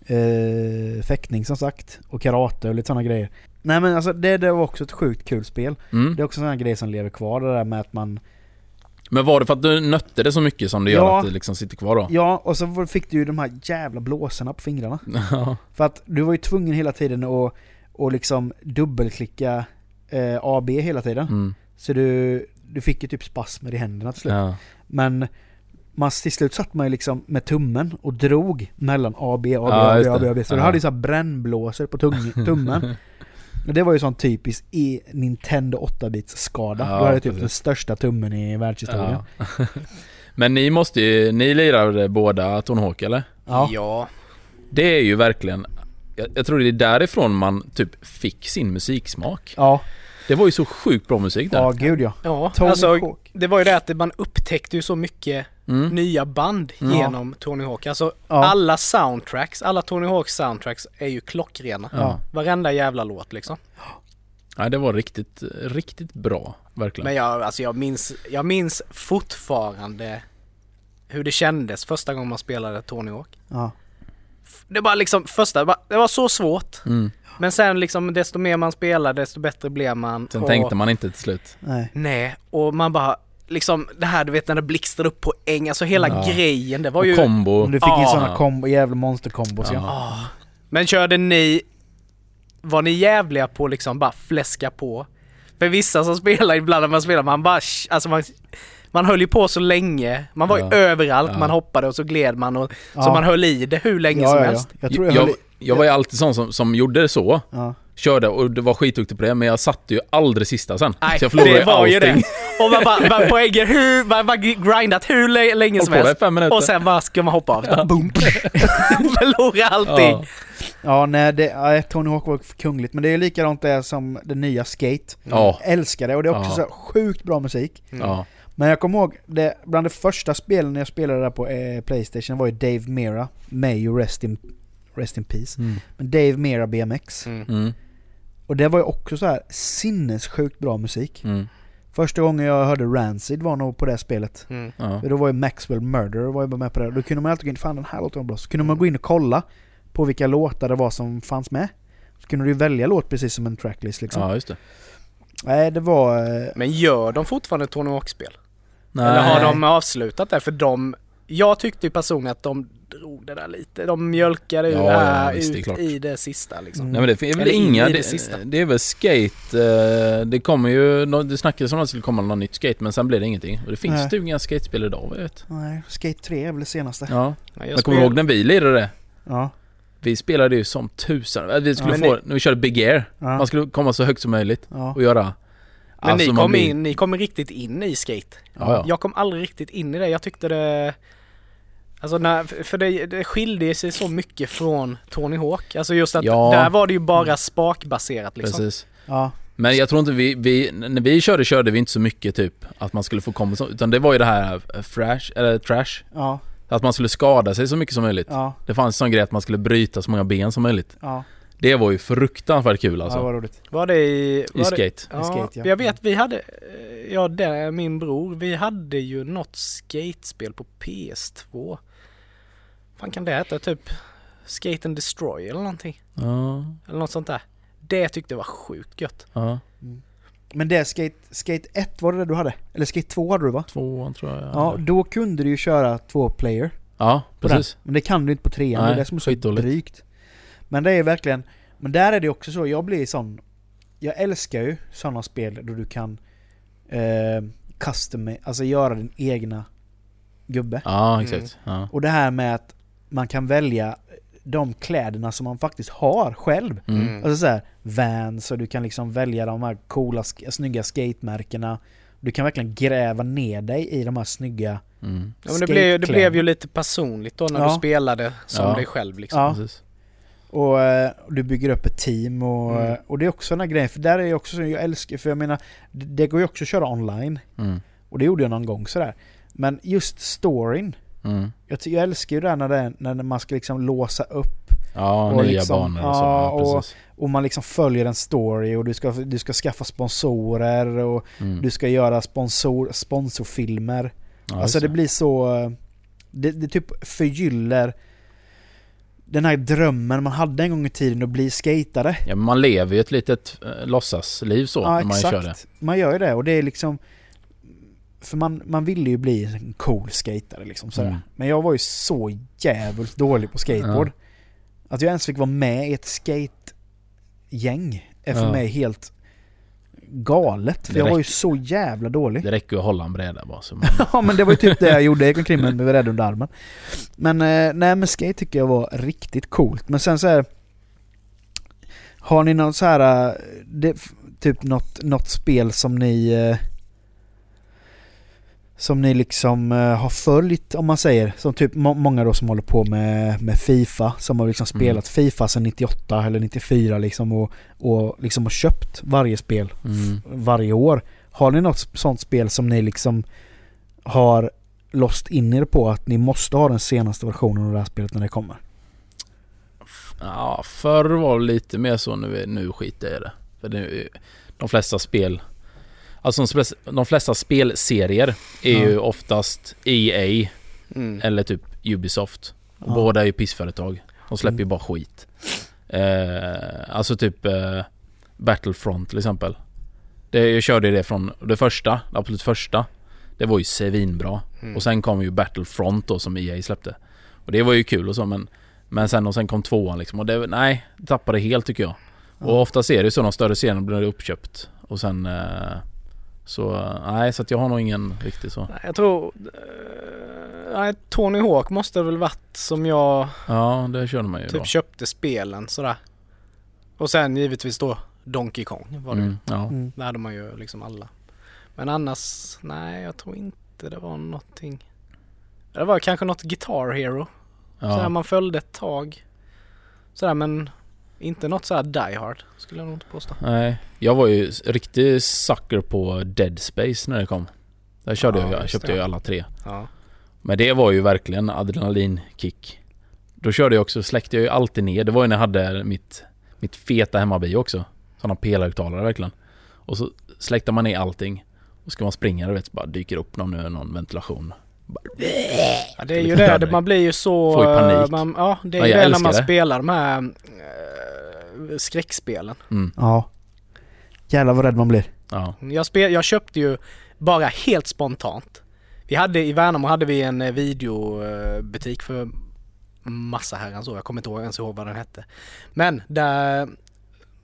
Eh, fäktning som sagt. Och karate och lite sådana grejer. Nej men alltså det, det var också ett sjukt kul spel. Mm. Det är också sådana grejer som lever kvar. Det där med att man Men var det för att du nötte det så mycket som det gör Ja. att det liksom sitter kvar då? Ja, och så fick du ju de här jävla blåsorna på fingrarna. För att du var ju tvungen hela tiden att och liksom dubbelklicka eh, AB hela tiden. Mm. Så du, du fick ju typ spasmer i händerna till slut. Ja. Men man, till slut satt man ju liksom med tummen och drog mellan AB, AB, Ja, AB, AB. AB. Så du Ja. hade ju så brännblåsor på tung, tummen. Det var ju sån typisk i Nintendo 8-bits skada. Ja, du hade typ precis. den största tummen i världshistorien. Ja. Men ni måste ju, ni lirade båda Tony Hawk eller? Ja. ja. Det är ju verkligen, jag, jag tror det är därifrån man typ fick sin musiksmak. Ja, Det var ju så sjukt bra musik där. ja gud ja. Ja, Tony alltså Hawk. det var ju det att man upptäckte ju så mycket Mm. nya band Ja. genom Tony Hawk. Alltså Ja. alla soundtracks, alla Tony Hawk soundtracks är ju klockrena. Ja. Varenda jävla låt liksom. ja, det var riktigt, riktigt bra. Verkligen. Men jag, alltså jag minns, jag minns fortfarande hur det kändes första gången man spelade Tony Hawk. Ja. Det var liksom första, det var- så svårt. Mm. Men sen liksom desto mer man spelar desto bättre blev man. Sen och, tänkte man inte till slut. Nej. Nej, och man bara liksom det här du vet när det blixtrar upp poäng, alltså hela Ja. grejen det var Och ju... kombo. Du fick in Ja. sådana kombo, jävla monsterkombos ja. Ja. Men körde ni, var ni jävliga på liksom bara fläska på? För vissa som spelar ibland när man spelar, man bara, alltså man, man höll ju på så länge, man var ju Ja. överallt, Ja. man hoppade och så gled man och Ja. så man höll i det hur länge ja, som ja, ja. helst. Jag tror jag, jag, höll jag, i- var ju alltid sån som, som gjorde det så. Ja. Körde och det var skitduktig på det, men jag satte ju aldrig sista sen. Nej, så jag förlorade det var ju allting. det. Och man bara, bara poänger hur, man bara grindat hur lä- länge som helst. fem minuter. Och sen bara ska man hoppa av. Boom. Förlora allting. Ja. ja, nej, det, ja, Tony Hawk var kungligt. Men det är likadant det som det nya Skate. Ja. Älskar det och det är också Ja. så sjukt bra musik. ja. Men jag kommer ihåg, det, bland de första spelen jag spelade där på eh, Playstation var ju Dave Mera. May you rest in, rest in peace. Mm. Men Dave Mera BMX. Mm. Mm. Och det var ju också så här sinnessjukt bra musik. Mm. Första gången jag hörde Rancid var nog på det spelet. Mm. Ja. För då var ju Maxwell Murderer var ju bara med på det. Då kunde man alltid gå in, fan den här låten var bra. Så kunde man gå in och kolla på vilka låtar det var som fanns med. Så kunde du ju välja låt precis som en tracklist liksom. ja, just det. Nej det var... eh, Men gör de fortfarande Tony Hawk-spel? Nej. Eller har de avslutat det? För de, jag tyckte ju personligen att de drog det där lite. De mjölkade ju Ja, det här ja, visst, det är ut klart. i det sista liksom. Nej men det är väl Eller inga, i det det, sista. det är väl skate, eh, det kommer ju, det snackades om att det skulle komma något nytt skate men sen blev det ingenting. Och det finns Nej. typ inga skatespel idag vad jag vet. Nej, Skate 3 är väl det senaste. Ja. Ja, Jag, jag kommer spel- ihåg när vi lirade det. Ja. Vi spelade ju som tusan. Vi skulle Ja, få, ni- när vi körde Big Air, Ja. man skulle komma så högt som möjligt ja. och göra... Men Alltså, ni kom, blir- in, ni kom riktigt in i skate. Ja, ja. Jag kom aldrig riktigt in i det. Jag tyckte det... Alltså när, för det, det skilde sig så mycket från Tony Hawk. Alltså just att Ja. där var det ju bara spakbaserat liksom. Precis. ja. Men jag tror inte vi, vi, när vi körde körde vi inte så mycket typ att man skulle få komma så, utan det var ju det här eh, fresh, eller trash. Ja. Att man skulle skada sig så mycket som möjligt. Ja. Det fanns en sån grej att man skulle bryta så många ben som möjligt. Ja. Det var ju fruktansvärt kul Ja, alltså. vad roligt. Var det i... I Var det, skate. ja, skate, ja. Jag vet, vi hade... eh, Ja, det, min bror, vi hade ju något skatespel på PS2. Fan kan det heta? Typ Skate and Destroy eller någonting. Ja, Eller något sånt där. Det tyckte jag var sjukt gött. ja. Men det Skate, skate 1 var det det du hade? Eller Skate 2 hade du va? Tvåan tror jag. Ja, då kunde du ju köra två player. ja precis. Men det kan du inte på trean, det är det som är så skitdåligt. drygt. Men det är verkligen, men där är det också så, jag blir sån, jag älskar ju sådana spel då du kan eh, custom, alltså göra din egna gubbe. Ja, exakt. Ja. Och det här med att man kan välja de kläderna som man faktiskt har själv. Mm. Alltså så här, Vans och du kan liksom välja de här coola, snygga skatemärkena. Du kan verkligen gräva ner dig i de här snygga... Mm. Ja, men det, blev, det blev ju lite personligt då när Ja. du spelade som Ja. dig själv liksom. Ja. Precis. Och eh, du bygger upp ett team och, Mm. eh, och det är också den här grejen, för där är jag också så, jag älskar, för jag menar, det, det går ju också att köra online. Mm. Och det gjorde jag någon gång sådär. Men just storyn, Mm. jag, jag älskar ju det här när, det, är- när man ska liksom låsa upp Ja, Och nya liksom- banor och så. ja, och- och man liksom följer en story och du ska, du ska skaffa sponsorer och Mm. du ska göra sponsor, sponsorfilmer. Ja, alltså det blir så... eh, Det, det typ förgyller den här drömmen man hade en gång i tiden att bli skatare. Ja, men man lever ju ett litet eh, låtsasliv så Ja, när man kör det. Man gör ju det och det är liksom... För man, man ville ju bli en cool skatare liksom sådär. Mm. Men jag var ju så jävligt dålig på skateboard. Att jag ens fick vara med i ett skate-gäng är för Ja. mig helt galet. För Det jag var ju så jävla dålig. Det räcker ju att hålla en bräda bara. Så man, Ja men det var ju typ det jag gjorde, jag gick omkring med med rädd under armen. Men eh, nej men skate tycker jag var riktigt coolt. Men sen så här. Har ni något så här, eh, det, typ något, något spel som ni eh, som ni liksom eh, har följt om man säger, som typ må, många då som håller på med, med Fifa, som har liksom spelat Fifa sedan 98 eller 94 liksom och, och liksom har köpt varje spel mm. varje år. Har ni något sånt spel som ni liksom har låst in er på att ni måste ha den senaste versionen av det här spelet när det kommer? Ja, förr var det lite mer så, nu, nu skiter jag i det. För det, de flesta spel, alltså de, flesta spelserier är Ja. ju oftast EA Mm. eller typ Ubisoft. Ja. båda är ju pissföretag. De släpper ju Mm. bara skit. Eh, alltså typ eh, Battlefront till exempel. Det, jag körde ju det från det första, det absolut första. Det var ju svinbra. Mm. Och sen kom ju Battlefront då som EA släppte. Och det var ju kul och så men Men sen och sen kom tvåan liksom och det, nej, det tappade helt tycker jag. Och oftast är det ju så de större serierna blir uppköpt. Och sen eh, Så nej, så att jag har nog ingen riktig så. Nej, Jag tror... eh, nej, Tony Hawk måste väl varit som jag Ja, det körde man ju typ då. köpte spelen sådär. Och sen givetvis då Donkey Kong var det ju. Mm, ja. Mm. Där hade man ju liksom alla. Men annars, nej jag tror inte det var någonting. Det var kanske något Guitar Hero. Sådär ja. man följde ett tag. Sådär men inte något sådär Die Hard skulle jag nog inte påstå. Nej, jag var ju riktig sucker på Dead Space när det kom. Där körde Ja, jag, just köpte jag ju alla tre. Ja. Men det var ju verkligen adrenalinkick. Då körde jag också, släckte jag ju alltid ner. Det var ju när jag hade mitt, mitt feta hemmabio också. Sådana pelarhögtalare verkligen. Och så släckte man ner allting. Och ska man springa, du vet, så bara dyker upp någon, någon ventilation. Ja, det är ju det, man blir ju så... Får ju panik. eh, Man, ja, det är ju jag det när man spelar de här äh, skräckspelen. mm, Ja. Jävlar vad rädd man blir. ja. Jag, spel, jag köpte ju bara helt spontant. Vi hade i Värnamo hade vi en eh, videobutik för massa herrans år. Jag kommer inte ihåg ens ihåg vad den hette. Men där,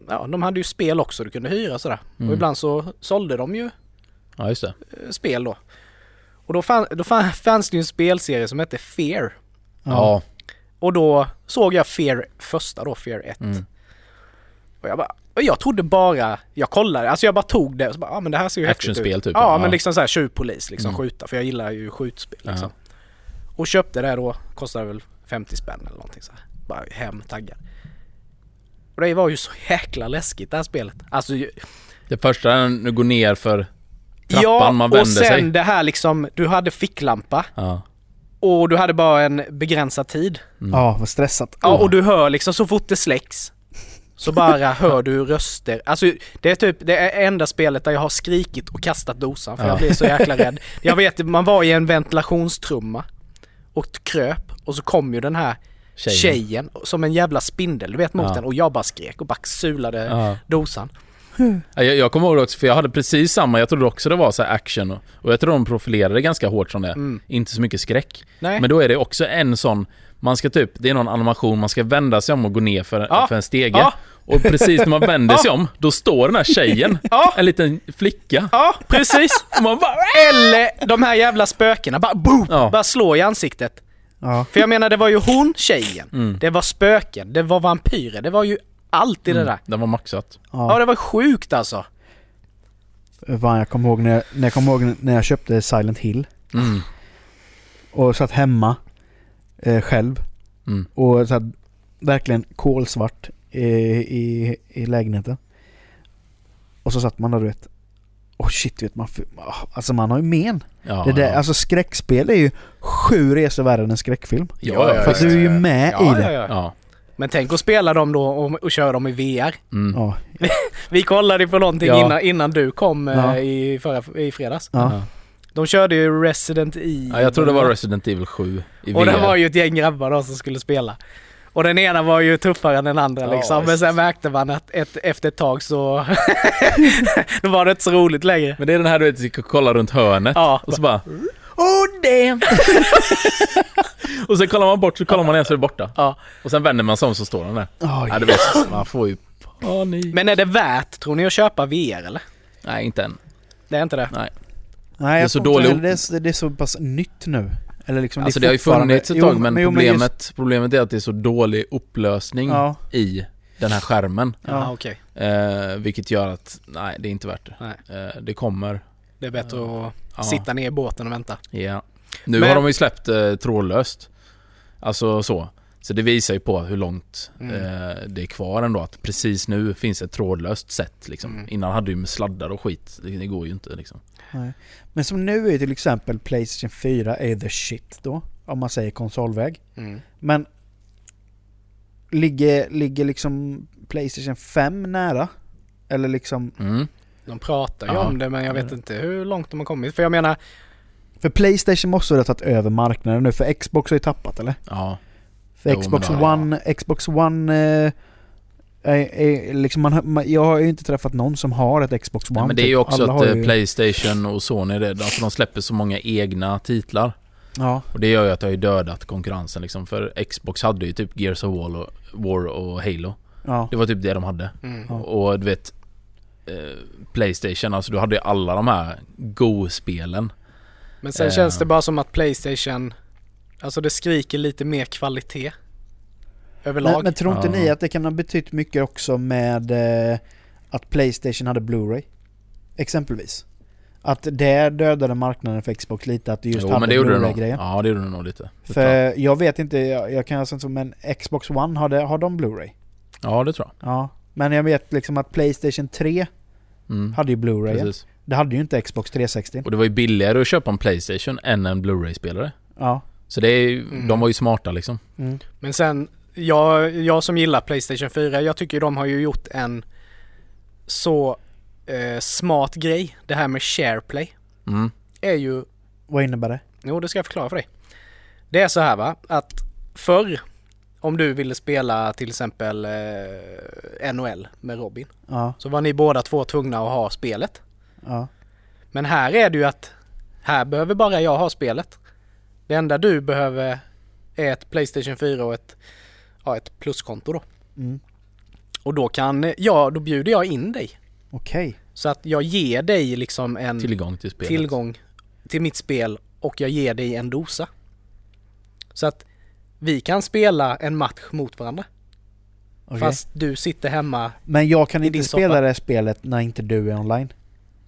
ja de hade ju spel också du kunde hyra sådär. Mm. Och ibland så sålde de ju ja, just det. eh, spel då. Och då, fann, då fann, fanns det ju en spelserie som hette Fear. Ja. Och då såg jag Fear första då, Fear 1. Mm. Och jag bara, och jag trodde bara, jag kollade, alltså jag bara tog det och så bara, ja men det här ser ju häftigt ut. Actionspel typ. Ja, Ja. men liksom såhär tjuvpolis liksom, Mm. skjuta. För jag gillar ju skjutspel Ja. liksom. Och köpte det då, kostade väl 50 spänn eller någonting så här. Bara hem taggad. Och det var ju så jäkla läskigt det här spelet. Alltså ju- Det första när du går ner för trappan, ja, man och vänder sen sig. det här liksom, du hade ficklampa Ja. och du hade bara en begränsad tid. Mm. Ja, vad stressat. Ja, och du hör liksom så fort det släcks så bara hör du röster. Alltså det är typ det är enda spelet där jag har skrikit och kastat dosan för Ja. jag blir så jäkla rädd. Jag vet, man var i en ventilationstrumma och kröp och så kom ju den här Tjejen. tjejen, som en jävla spindel, du vet mot Ja. den och jag bara skrek och bara sulade Ja. dosan. Ja, Jag, jag kommer ihåg det också, för jag hade precis samma, jag trodde också det var så här action och, och jag tror de profilerade ganska hårt som det. Mm. Inte så mycket skräck. Nej. Men då är det också en sån, man ska typ, det är någon animation, man ska vända sig om och gå ner för, Ja. för en stege. Ja. Och precis när man vänder sig om, då står den här tjejen, en liten flicka. Ja, precis. Man bara... Eller de här jävla spökena, bara boom! Ja. Bara slå i ansiktet. Ja. För jag menar det var ju hon tjejen, Mm. det var spöken, det var vampyrer, det var ju allt i det där. Den var maxat. Ja ja. det var sjukt alltså. Fan, jag kommer ihåg när jag, när jag, kommer ihåg när jag köpte Silent Hill. Mm. Och satt hemma eh, själv. Mm. Och så här, verkligen kolsvart i, i, lägenheten. Och så satt man där du vet. Åh shit vet man. ah, Alltså man har ju men. Ja, det där, ja. Alltså skräckspel är ju sju resor värre än en skräckfilm. Ja, ja, För att du är ju med ja, i det. Ja, ja. ja. Men tänk att spela dem då och, och köra dem i VR. Mm. Ja. Vi kollade på någonting Ja. innan, innan du kom eh, Ja. i, förra, i fredags. Ja. Ja. De körde ju Resident Evil. Ja, jag tror det var Resident Evil 7 i Och det VR. var ju ett gäng grabbar då som skulle spela. Och den ena var ju tuffare än den andra Ja, liksom. Men sen märkte man att ett, efter ett tag så... då var det inte så roligt längre. Men det är den här du vet, du ska kolla runt hörnet Ja. och så bara Oh damn! och sen kollar man bort så kollar man igen så är det borta. Ja. Och sen vänder man sig om så står den där. Oj. Ja, du vet, man får ju panik. Men är det värt, tror ni, att köpa VR eller? Nej, inte än. Det är inte det? Nej. Nej, är jag så tror inte dålig- heller det, är, så- det är så pass nytt nu. Eller liksom, Alltså det, det har ju funnits ett Jo, tag men jo, problemet, just- problemet är att det är så dålig upplösning Ja, i den här skärmen. Ja. Ja, okej. Eh, vilket gör att, nej det är inte värt det. Nej. Eh, det kommer. Det är bättre att Ja. sitta ner i båten och vänta. Ja. Nu Men- har de ju släppt eh, trådlöst. Alltså så. Så det visar ju på hur långt Mm. eh, det är kvar ändå. Att precis nu finns ett trådlöst sätt liksom. Mm. Innan hade du med sladdar och skit. Det, det går ju inte liksom. Nej. Men som nu är ju till exempel Playstation 4 är the shit då. Om man säger konsolväg. Mm. Men ligger, ligger liksom Playstation 5 nära? Eller liksom... Mm. De pratar ju Ja. om det men jag vet inte hur långt de har kommit. För jag menar, För Playstation måste ha tagit över marknaden nu för Xbox har ju tappat eller? Ja. För Jo, Xbox. One, Xbox One eh, är, är liksom man, jag har ju inte träffat någon som har ett Xbox One. Ja, men det är ju typ. också Alla att eh, ju- Playstation och Sony, det, alltså de släpper så många egna titlar. Ja, Och det gör ju att det har ju dödat konkurrensen liksom. För Xbox hade ju typ Gears of War och, War och Halo. ja. Det var typ det de hade. Mm. Ja. Och du vet eh, Playstation, alltså du hade ju alla de här Go-spelen. Men sen Eh. känns det bara som att Playstation, alltså det skriker lite mer kvalitet. Överlag. Men, men tror inte Ja. ni att det kan ha betytt mycket också med eh, att Playstation hade Blu-ray? Exempelvis. Att det dödade marknaden för Xbox lite, att det just Jo hade men det gjorde det nog. Blu-ray-grejen. Ja det gjorde det nog lite. Det För jag. jag vet inte, jag, jag kan alltså inte men Xbox One, har, det, har de Blu-ray? Ja det tror jag. Ja. Men jag vet liksom att Playstation 3 Mm. hade ju Blu-ray. Precis. Det hade ju inte Xbox 360. Och det var ju billigare att köpa en Playstation än en Blu-ray-spelare. Ja. Så det är ju, Mm. de var ju smarta liksom. Mm. Men sen, jag, jag som gillar Playstation 4, jag tycker de har ju gjort en så eh, smart grej. Det här med SharePlay Mm. är ju, Vad innebär det? jo det ska jag förklara för dig. Det är så här va, att förr om du ville spela till exempel eh, NHL med Robin Ja. så var ni båda två tvungna att ha spelet. Ja. Men här är det ju att här behöver bara jag ha spelet. Det enda du behöver är ett Playstation 4 och ett, ja, ett pluskonto då. Mm. Och då kan jag, då bjuder jag in dig. Okej. Så att jag ger dig liksom en Tillgång till spelet. tillgång till mitt spel och jag ger dig en dosa. Så att vi kan spela en match mot varandra. Okej. Fast du sitter hemma. Men jag kan inte spela soffa. det spelet när inte du är online?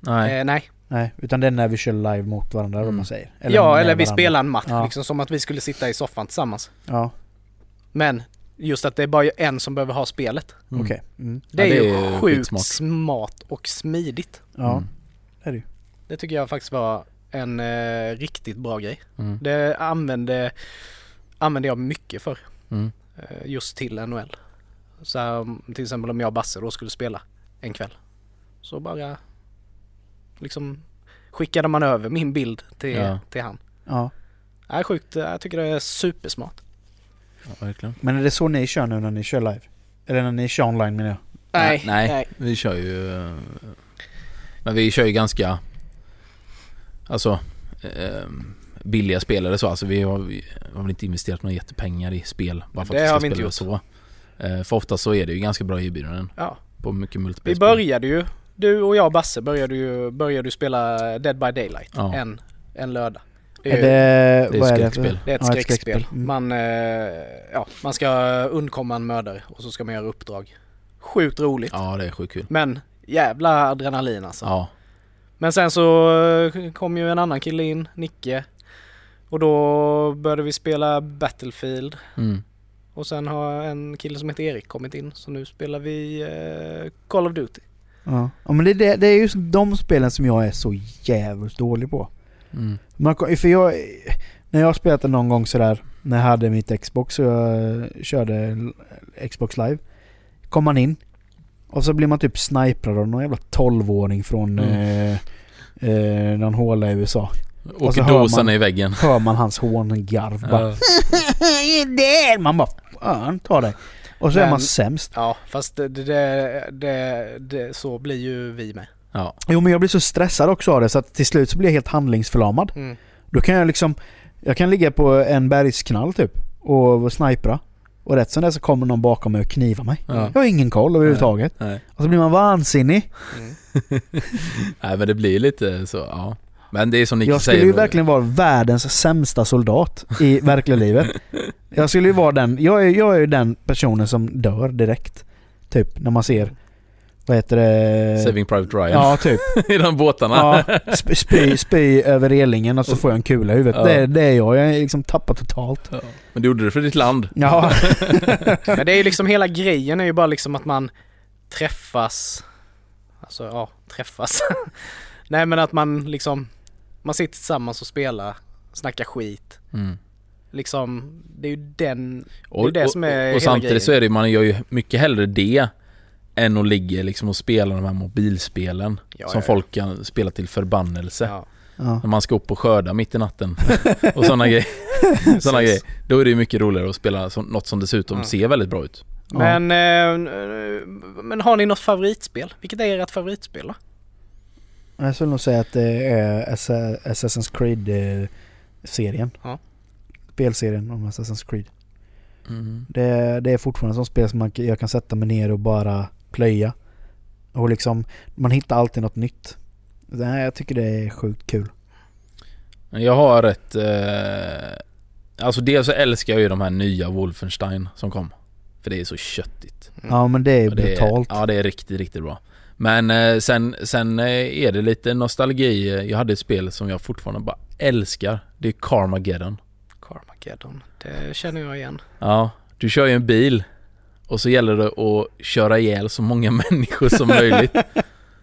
Nej. Eh, nej. Nej, utan det är när vi kör live mot varandra Mm. om man säger. ja, med eller vi varandra. spelar en match Ja. liksom som att vi skulle sitta i soffan tillsammans. Ja, Men just att det är bara en som behöver ha spelet. Mm. okej. Mm. Det Ja, är det ju är sjukt skitsmart. smart och smidigt. Ja, Mm. det är det ju. Det tycker jag faktiskt var en eh, riktigt bra grej. Mm. Det använde, använde jag mycket för Mm. eh, just till NHL. Så här, till exempel om jag och Basse då skulle spela en kväll. Så bara liksom skickade man över min bild till, Ja. till han. Ja. Det är sjukt, jag tycker det är supersmart. Ja, verkligen. Men är det så ni kör nu när ni kör live? Eller när ni kör online menar jag? Nej, nej. nej. Vi kör ju... eh, Men vi kör ju ganska... Alltså... Eh, billiga spelare så. Alltså vi har, vi har väl inte investerat några jättepengar i spel. Bara för Det att har ska vi inte spela så. Eh, för ofta så är det ju ganska bra erbjudanden Ja. på mycket Vi multiplayer. började ju, du och jag och Basse började ju, började ju spela Dead by Daylight Ja. en, en lördag. Det Är är, det, det är är det det är ett Ja, skräckspel. Mm. Man, eh, ja, man ska undkomma en mördare och så ska man göra uppdrag. Sjukt roligt. Ja det är sjukt kul. Men jävla adrenalin alltså. Ja. Men sen så eh, kom ju en annan kille in, Nicke. Och då började vi spela Battlefield. Mm. Och sen har en kille som heter Erik kommit in. Så nu spelar vi eh, Call of Duty. Ja. ja men det, det, det är just de spelen som jag är så jävligt dålig på. Mm. Man, för jag, när jag det någon gång sådär, när jag hade mitt Xbox och jag körde Xbox live. Kom man in och så blir man typ sniprad av någon jävla 12-åring från Mm. eh, eh, någon håla i USA. Och så hör dosan man- i väggen. Hör man hans hångarv bara Ja. där! Man bara fan ta dig. Och så är Men- man sämst. Ja, fast det, det, det, det, så blir ju vi med. Ja. Jo men jag blir så stressad också av det så att till slut så blir jag helt handlingsförlamad. Mm. Då kan jag liksom, jag kan ligga på en bergsknall typ och snipra. Och rätt som det så kommer någon bakom mig och knivar mig. Ja. Jag har ingen koll överhuvudtaget. Nej. Och så blir man vansinnig. Mm. Nej men det blir lite så, ja. Men det är som Nicky Jag skulle säger. ju verkligen vara världens sämsta soldat i verkliga livet. Jag skulle ju vara den, jag är, jag är ju den personen som dör direkt. Typ när man ser, vad heter det? Saving Private Ryan. Ja, typ. I de båtarna. Ja, sp- spy, spy över relingen och så får jag en kula i huvudet. Ja. Det, det är jag. Jag är liksom tappar totalt. Ja. Men du gjorde det för ditt land. Ja. Men det är ju liksom hela grejen är ju bara liksom att man träffas. Alltså ja, träffas. Nej men att man liksom, man sitter tillsammans och spelar, snackar skit. Mm. Liksom, det är ju den, Och, Det är det som är och, hela och samtidigt grejen. så är det man gör ju mycket hellre det än att ligga liksom och spela de här mobilspelen Ja, som ja, ja. folk kan spela till förbannelse. ja. Ja. När man ska upp och skörda mitt i natten och sådana grejer. såna grejer. Då är det mycket roligare att spela något som dessutom Ja. ser väldigt bra ut. Men, eh, men har ni något favoritspel? Vilket är ert favoritspel då? Jag skulle nog säga att det är Assa- Assassin's Creed-serien. Ja. Spelserien om Assassin's Creed. Mm. Det, det är fortfarande som spel som man, jag kan sätta mig ner och bara plöja. Och liksom, man hittar alltid något nytt. Det här, jag tycker det är sjukt kul. Jag har ett... Eh, alltså dels så älskar jag ju de här nya Wolfenstein som kom. För det är så köttigt. Mm. Ja men det är det brutalt. Är, ja det är riktigt, riktigt bra. Men eh, sen, sen eh, är det lite nostalgi. Jag hade ett spel som jag fortfarande bara älskar. Det är Carmageddon. Carmageddon. Det känner jag igen. Ja, du kör ju en bil och så gäller det att köra ihjäl så många människor som möjligt.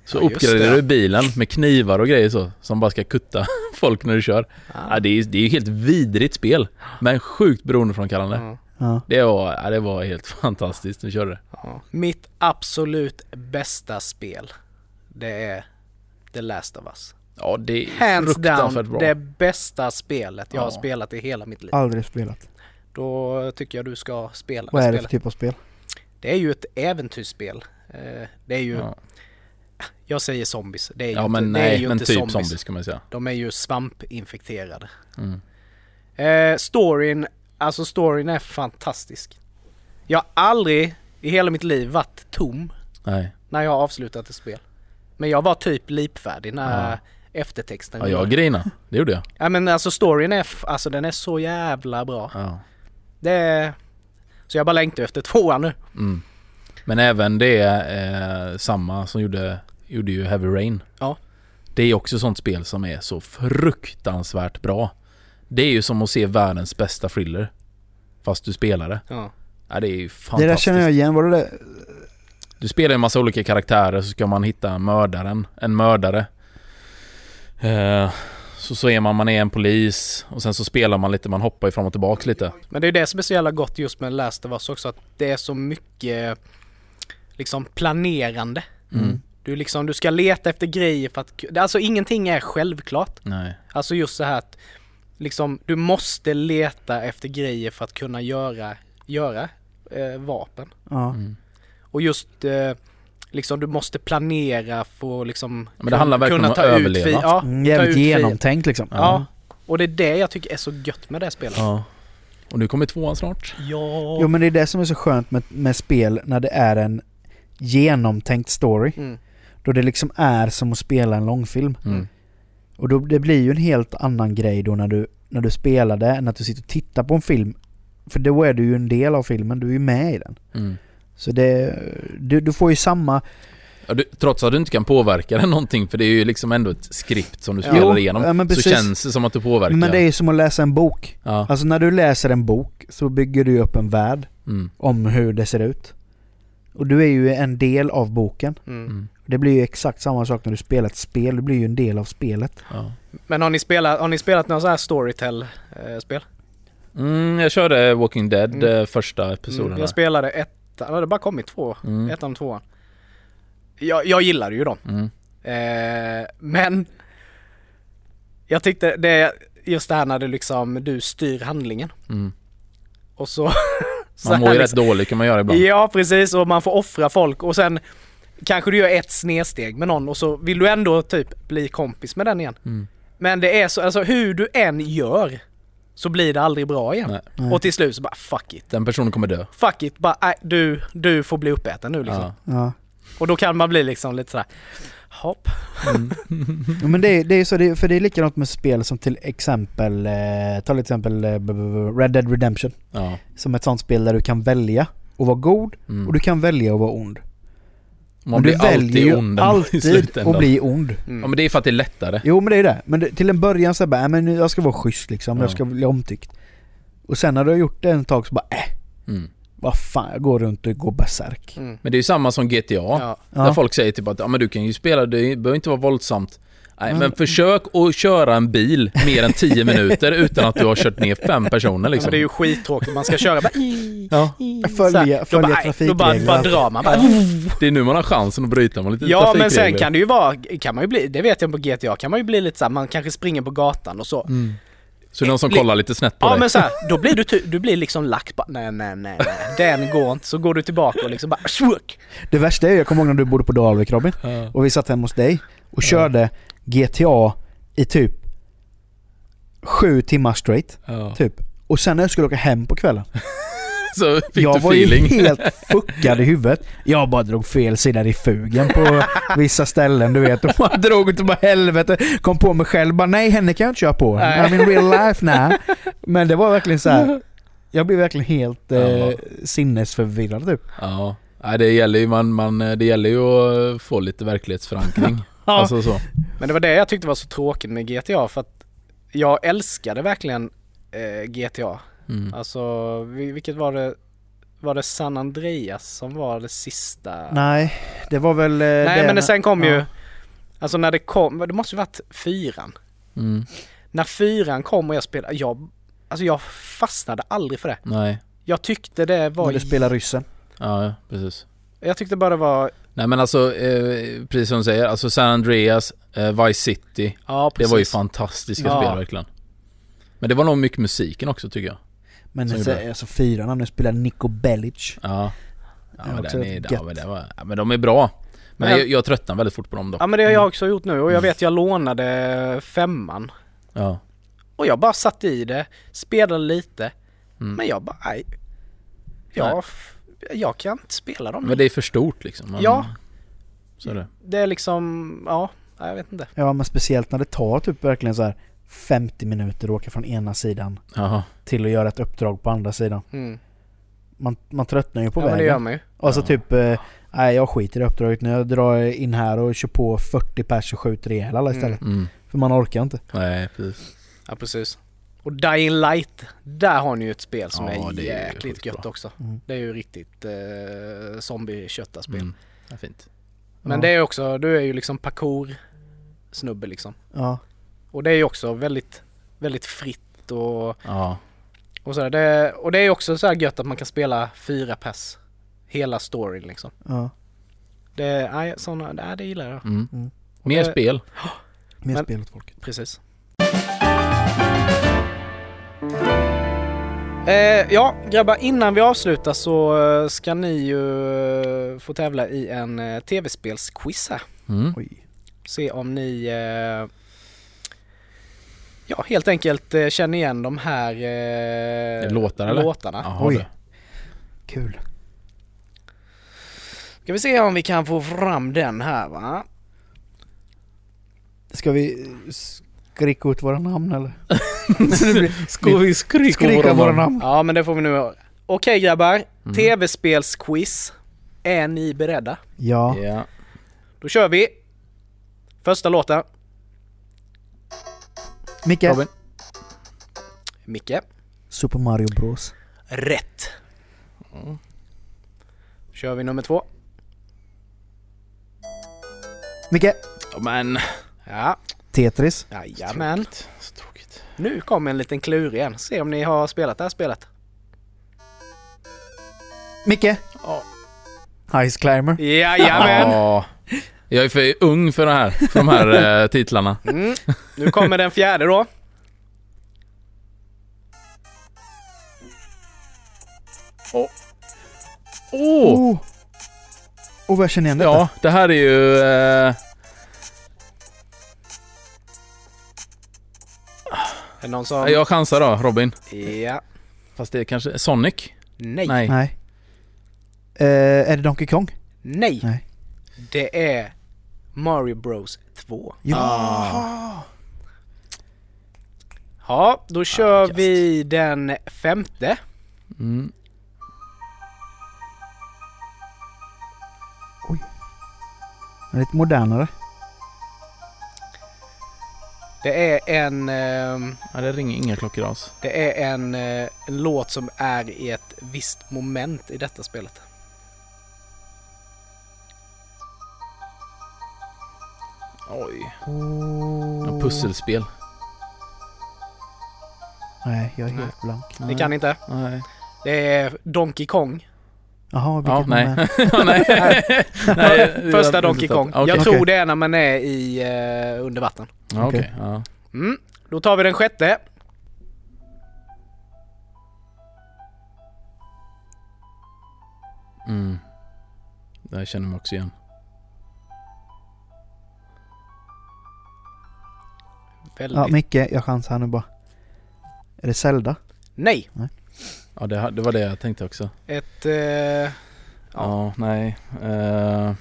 Så Ja, uppgraderar du bilen med knivar och grejer så, som bara ska kutta folk när du kör. Ja, det är det är ju helt vidrigt spel, men sjukt beroendeframkallande. Ja. Ja. Det var, ja, det var helt fantastiskt när du körde det. Ja. Mitt absolut bästa spel. Det är The Last of Us. Ja, det är Hands down bra. det bästa spelet jag har Ja. spelat i hela mitt liv. Aldrig spelat. Då tycker jag du ska spela Vad är det spelet. för typ av spel? Det är ju ett äventyrsspel. Eh, Det är ju, Ja, jag säger zombies. Det är ju ja inte, men det är nej, ju men inte typ zombies. zombies. kan man säga. De är ju svampinfekterade. Mm. Eh, storyn, alltså storyn är fantastisk. Jag har aldrig i hela mitt liv varit tom Nej. när jag har avslutat ett spel. Men jag var typ lipfärdig när Ja. eftertexten Ja, jag grinade. Det gjorde jag. Ja men alltså storyn är, alltså den är så jävla bra. Ja. Det är... Så jag bara längtar efter tvåan nu. Mm. Men även det är eh, samma som gjorde, gjorde ju Heavy Rain. Ja. Det är också sånt spel som är så fruktansvärt bra. Det är ju som att se världens bästa thriller. Fast du spelar det. Ja. Ja, det är ju Det fantastiskt. där känner jag igen. Var det det? Du spelar en massa olika karaktärer så ska man hitta mördaren. En mördare. Eh, så, så är man, man är en polis och sen så spelar man lite, man hoppar ifrån och tillbaka lite. Men det är det som är så jävla gott just med Last of Us också att det är så mycket liksom planerande. Mm. Du liksom, du ska leta efter grejer för att, alltså ingenting är självklart. Nej. Alltså just så här att liksom, du måste leta efter grejer för att kunna göra, göra eh, vapen. Ja. Mm. Och just eh, liksom du måste planera för att liksom Men det handlar verkligen om att överleva. fi- ja, Mm, ta jävligt ut fi- genomtänkt liksom. Ja. Och det är det jag tycker är så gött med det spelet. Ja. Och nu kommer tvåan snart. Ja. Jo men det är det som är så skönt med, med spel när det är en genomtänkt story. Mm. Då det liksom är som att spela en långfilm. Mm. Och då, det blir ju en helt annan grej då när du, när du spelar det än att du sitter och tittar på en film. För då är du ju en del av filmen, du är ju med i den. Mm. Så det, du, du får ju samma... Ja, du, trots att du inte kan påverka den någonting för det är ju liksom ändå ett skript som du spelar Jo, igenom. ja, men så känns det som att du påverkar. Men det är ju som att läsa en bok. Ja. Alltså när du läser en bok så bygger du upp en värld Mm. om hur det ser ut. Och du är ju en del av boken. Mm. Mm. Det blir ju exakt samma sak när du spelar ett spel, du blir ju en del av spelet. Ja. Men har ni spelat, har ni spelat några så här Storytel-spel? Mm, jag körde Walking Dead Mm. eh, första episoden. Mm, jag spelade ettan, det har bara kommit två. Mm. Ettan och tvåan. Jag, jag gillade ju dem. Mm. Eh, men jag tyckte det, just det här när du liksom, du styr handlingen. Mm. Och så... så Man mår ju liksom- rätt dåligt kan man göra ibland. Ja precis och man får offra folk och sen kanske du gör ett snedsteg med någon och så vill du ändå typ bli kompis med den igen. Mm. Men det är så, alltså hur du än gör så blir det aldrig bra igen. Nej. Nej. Och till slut så bara fuck it. Den personen kommer dö. Fuck it, bara äh, du, du får bli uppäten nu liksom. Ja. Ja. Och då kan man bli liksom lite sådär, hopp. Mm. Ja, men det, är- det är så, det, för det är likadant med spel som till exempel, eh, ta till exempel eh, Red Dead Redemption. ja. Som ett sånt spel där du kan välja att vara god Mm. och du kan välja att vara ond. Man Men blir alltid ond ändå i alltid slutändan. att bli ond. Mm. Ja men det är för att det är lättare. Jo men det är det. Men det, till en början så bara, äh, men jag ska vara schysst liksom, Ja. jag ska bli omtyckt. Och sen när du har gjort det en tag så bara, äh, Mm. vad fan, jag går runt och går berserk. Mm. Men det är ju samma som GTA. Ja. Där Ja. folk säger typ att ja, men du kan ju spela, det behöver inte vara våldsamt. Nej, men försök att köra en bil mer än 10 minuter utan att du har kört ner fem personer Men liksom. det är ju skittråkigt. Man ska köra bara... Ja, Följa, då följa bara, nej, Då bara, bara drar man bara. det är nu man har chansen att bryta mot lite Ja men sen kan det ju vara, kan man ju bli, det vet jag på GTA, kan man ju bli lite såhär, man kanske springer på gatan och så. Mm. Så det är någon som kollar lite snett på Ja dig. men såhär, då blir du, du blir liksom lack bara, nej nej nej nej, den går inte. Så går du tillbaka och liksom bara, svuk. Det värsta är jag kommer ihåg när du bodde på Dalvik Robin. Ja. Och vi satt hemma hos dig och körde GTA i typ sju timmar straight. Ja. Typ. Och sen när jag skulle åka hem på kvällen. Så fick jag du var feeling. ju helt fuckad i huvudet. Jag bara drog fel sida i fugen på vissa ställen du vet. Och bara drog utav bara helvete. Kom på mig själv bara nej henne kan jag inte köra på. Nej. I'm in real life now. Men det var verkligen så här. Jag blev verkligen helt eh, Ja. sinnesförvirrad typ. Ja. Nej, det gäller ju man, man, det gäller ju att få lite verklighetsförankring. Alltså så. Men det var det jag tyckte var så tråkigt med GTA för att jag älskade verkligen eh, GTA. Mm. Alltså, vi- vilket var det? Var det San Andreas som var det sista? Nej, det var väl... eh, Nej men det sen kom ju, ja. alltså när det kom, det måste ju varit fyran. Mm. När fyran kom och jag spelade, jag, alltså jag fastnade aldrig för det. Nej. Jag tyckte det var, När du spelar ryssen. Ja, ja, precis. Jag tyckte bara det var, Nej men alltså, eh, precis som du säger, alltså San Andreas, eh, Vice City. ja Det var ju fantastiska Ja. spel verkligen. Men det var nog mycket musiken också tycker jag. Men Som så, gjorde det. alltså fyran du spelar Nico Bellic. Ja. Ja, men, den är, ja, men, det var, ja, men de är bra. Men Men- jag, jag tröttnar väldigt fort på dem då. Ja men det har jag också gjort nu och jag vet jag lånade femman. Ja. Och jag bara satt i det, spelade lite. Mm. Men jag bara, nej. Jag, jag kan inte spela dem. Men det är för stort liksom. Man, Ja. Så är det. Det är liksom, ja, jag vet inte. Ja men speciellt när det tar typ verkligen så här 50 minuter att åka från ena sidan Jaha. till att göra ett uppdrag på andra sidan. Mm. Man, man tröttnar ju på Ja men det gör vägen. man ju. Och så Ja. typ, eh, nej jag skiter i uppdraget nu. Jag drar in här och kör på 40 pers och skjuter ihjäl alla istället. Mm. För man orkar inte. Nej, precis. Ja precis. Och Dying Light, där har ni ju ett spel som Ja, är är jäkligt sjukt gött bra. också. Mm. Det är ju riktigt eh, zombie-köttarspel. Mm. Ja, fint. Men Ja. det är också, du är ju liksom parkour-snubbe liksom. Ja. Och det är ju också väldigt, väldigt fritt och, Ja. och sådär. Det, och det är ju också så här gött att man kan spela fyra pass. Hela storyn liksom. ja. Det, nej, såna, nej, det gillar jag. Mm. Mm. Mer det- spel. Mer Men- spel åt folket. Precis. Eh, ja, grabbar, innan vi avslutar så eh, ska ni ju eh, få tävla i en eh, tv-spelsquiz här. Mm. Oj. Se om ni eh, ja, helt enkelt eh, känner igen de här eh, Låtar, eller? låtarna. Jaha, Oj. Kul. Ska vi se om vi kan få fram den här va? Ska vi eh, skrika ut våra namn eller? Ska vi skrika, Skrika våra namn. Ja men det får vi nu. Okej grabbar, Mm. tv-spelsquiz. Är ni beredda? Ja. Ja. Då kör vi! Första låten. Micke. Robin. Micke. Super Mario Bros. Rätt. Kör vi nummer två. Micke. Ja, men... Ja, Tetris. jajamän. Så tråkigt. Nu kommer en liten klurig igen. Se om ni har spelat det här spelet. Micke. Ja. Ice Climber. Jajamän! Ja. Jag är för ung för, det här, för de här eh, titlarna. Mm. Nu kommer den fjärde då. Åh! Oh. Och vad jag känner igen detta? Ja, det här är ju... Eh, Är det någon som... jag chansar då, Robin. Ja. Fast det är kanske... Sonic? Nej. Nej. Nej. Eh, är det Donkey Kong? Nej. Nej. Det är Mario Bros 2. Ja. Ja, då kör kast. vi den femte. Mm. Är Lite modernare. Det är en... ehm, Ja, det ringer inga klockor alls. Det är en, eh, en låt som är i ett visst moment i detta spelet. Oj. Oh. Något pusselspel. Nej, jag är helt blank. Ni kan inte? Nej. Det är Donkey Kong. Jaha, vilket Ja, nej. med? Ja, nej. nej. Första Donkey Kong. Okej. Jag tror det är när man är i eh, under vatten. Ja, Okej. Okej. Ja. Mm. Då tar vi den sjätte. Mm. Det här känner man också igen. Väldigt. Ja, Micke, jag chansar här nu bara. Är det Zelda? Nej. Ja, det, det var det jag tänkte också. Ett... Eh, Ja, nej. Eh.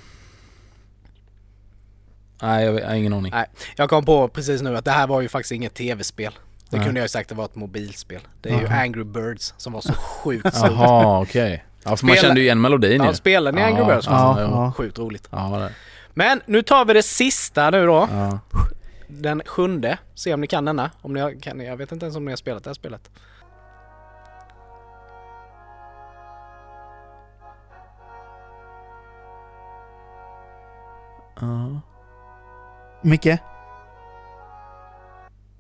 Nej, jag, har ingen aning. Nej. jag kom på precis nu att det här var ju faktiskt inget tv-spel. Det Nej. kunde jag ju sagt att det var ett mobilspel. Det är ju Jaha. Angry Birds som var så sjukt stort. Jaha, okej. Ja, för man Spela- kände ju igen melodin Ja, ju. spelen i Angry Ja, Birds var ja. Ja, ja. sjukt roligt. Ja. Men nu tar vi det sista nu då. Ja. Den sjunde. Se om ni kan denna. Om ni kan, jag vet inte ens om ni har spelat det här spelet. Ja. Micke?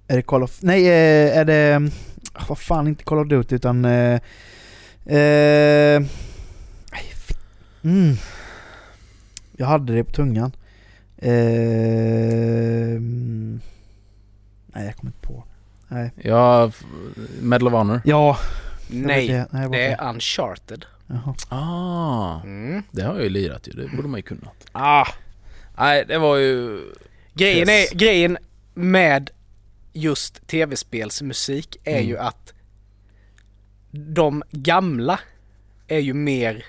Är det Call of... Nej, eh, är det... ah, Vad fan, inte Call of Duty utan... Eh, eh, mm. Jag hade det på tungan. Eh, mm. nej, jag kommer inte på. Nej. Ja, Medal of Honor. Ja. Nej, det, nej, det är Uncharted. Jaha. Ah, Mm. det har jag ju lirat ju. Det borde man ju kunnat. Ah. Nej, det var ju... Grejen, Yes. är, grejen med just tv-spelsmusik är Mm. ju att de gamla är ju mer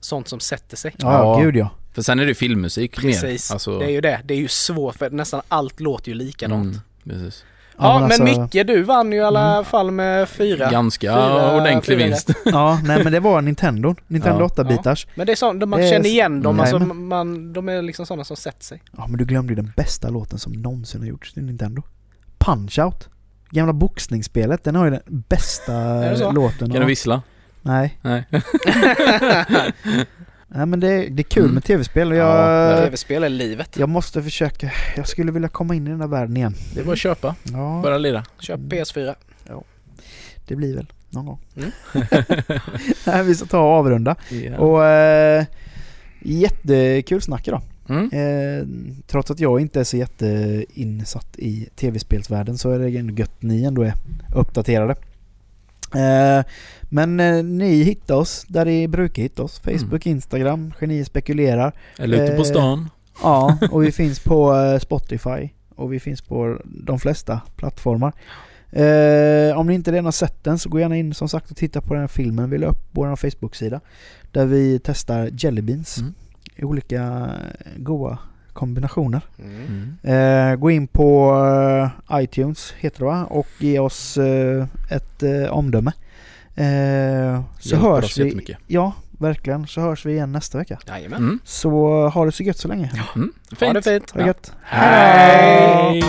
sånt som sätter sig. Ja, Ja. gud ja. För sen är det filmmusik Precis, mer. Alltså, det är ju det. Det är ju svårt för nästan allt låter ju likadant. mm, precis. Ja, men, alltså- Micke du vann ju i alla fall med fyra. Ganska Fyra- ordentlig fyra vinst. Ja, nej men det var Nintendo. Nintendo Ja. 8-bitars. Men det är sånt, man känner igen dem, alltså, Jajamän. man, de är liksom sådana som sätter sig. Ja men du glömde ju den bästa låten som någonsin har gjorts till Nintendo. Punch-Out! Gamla boxningsspelet, den har ju den bästa låten. Kan du vissla? Nej. Nej. Nej men det, det är kul Mm. med tv-spel och Ja, jag, Tv-spel är livet. jag måste försöka, jag skulle vilja komma in i den här världen igen. Det är bara att köpa. Ja, Börja lira. Köp Mm. PS4. det blir väl någon gång. Mm. Nej, vi ska ta och avrunda. Och eh, jättekul snack idag. Mm. Eh, trots att jag inte är så jätteinsatt i tv-spelsvärlden så är det ändå gött ni ändå är uppdaterade. Eh, men eh, ni hittar oss där ni brukar hitta oss. Facebook, Instagram, Geni spekulerar. Eller ute på Eh, stan. Ja, och vi finns på Spotify och vi finns på de flesta plattformar. Eh, om ni inte redan har sett den så gå gärna in som sagt och titta på den här filmen. Vi la upp på vår Facebook-sida där vi testar jelly beans Mm. i olika goda kombinationer. Mm. Mm. Eh, gå in på eh, iTunes heter det va? Och ge oss eh, ett eh, omdöme. Eh, så hörs oss vi. Ja, verkligen. Så hörs vi igen nästa vecka. Jajamän. Mm. Så ha det så gött så länge. Mm. Ha det fint. Ha det gött. Hej!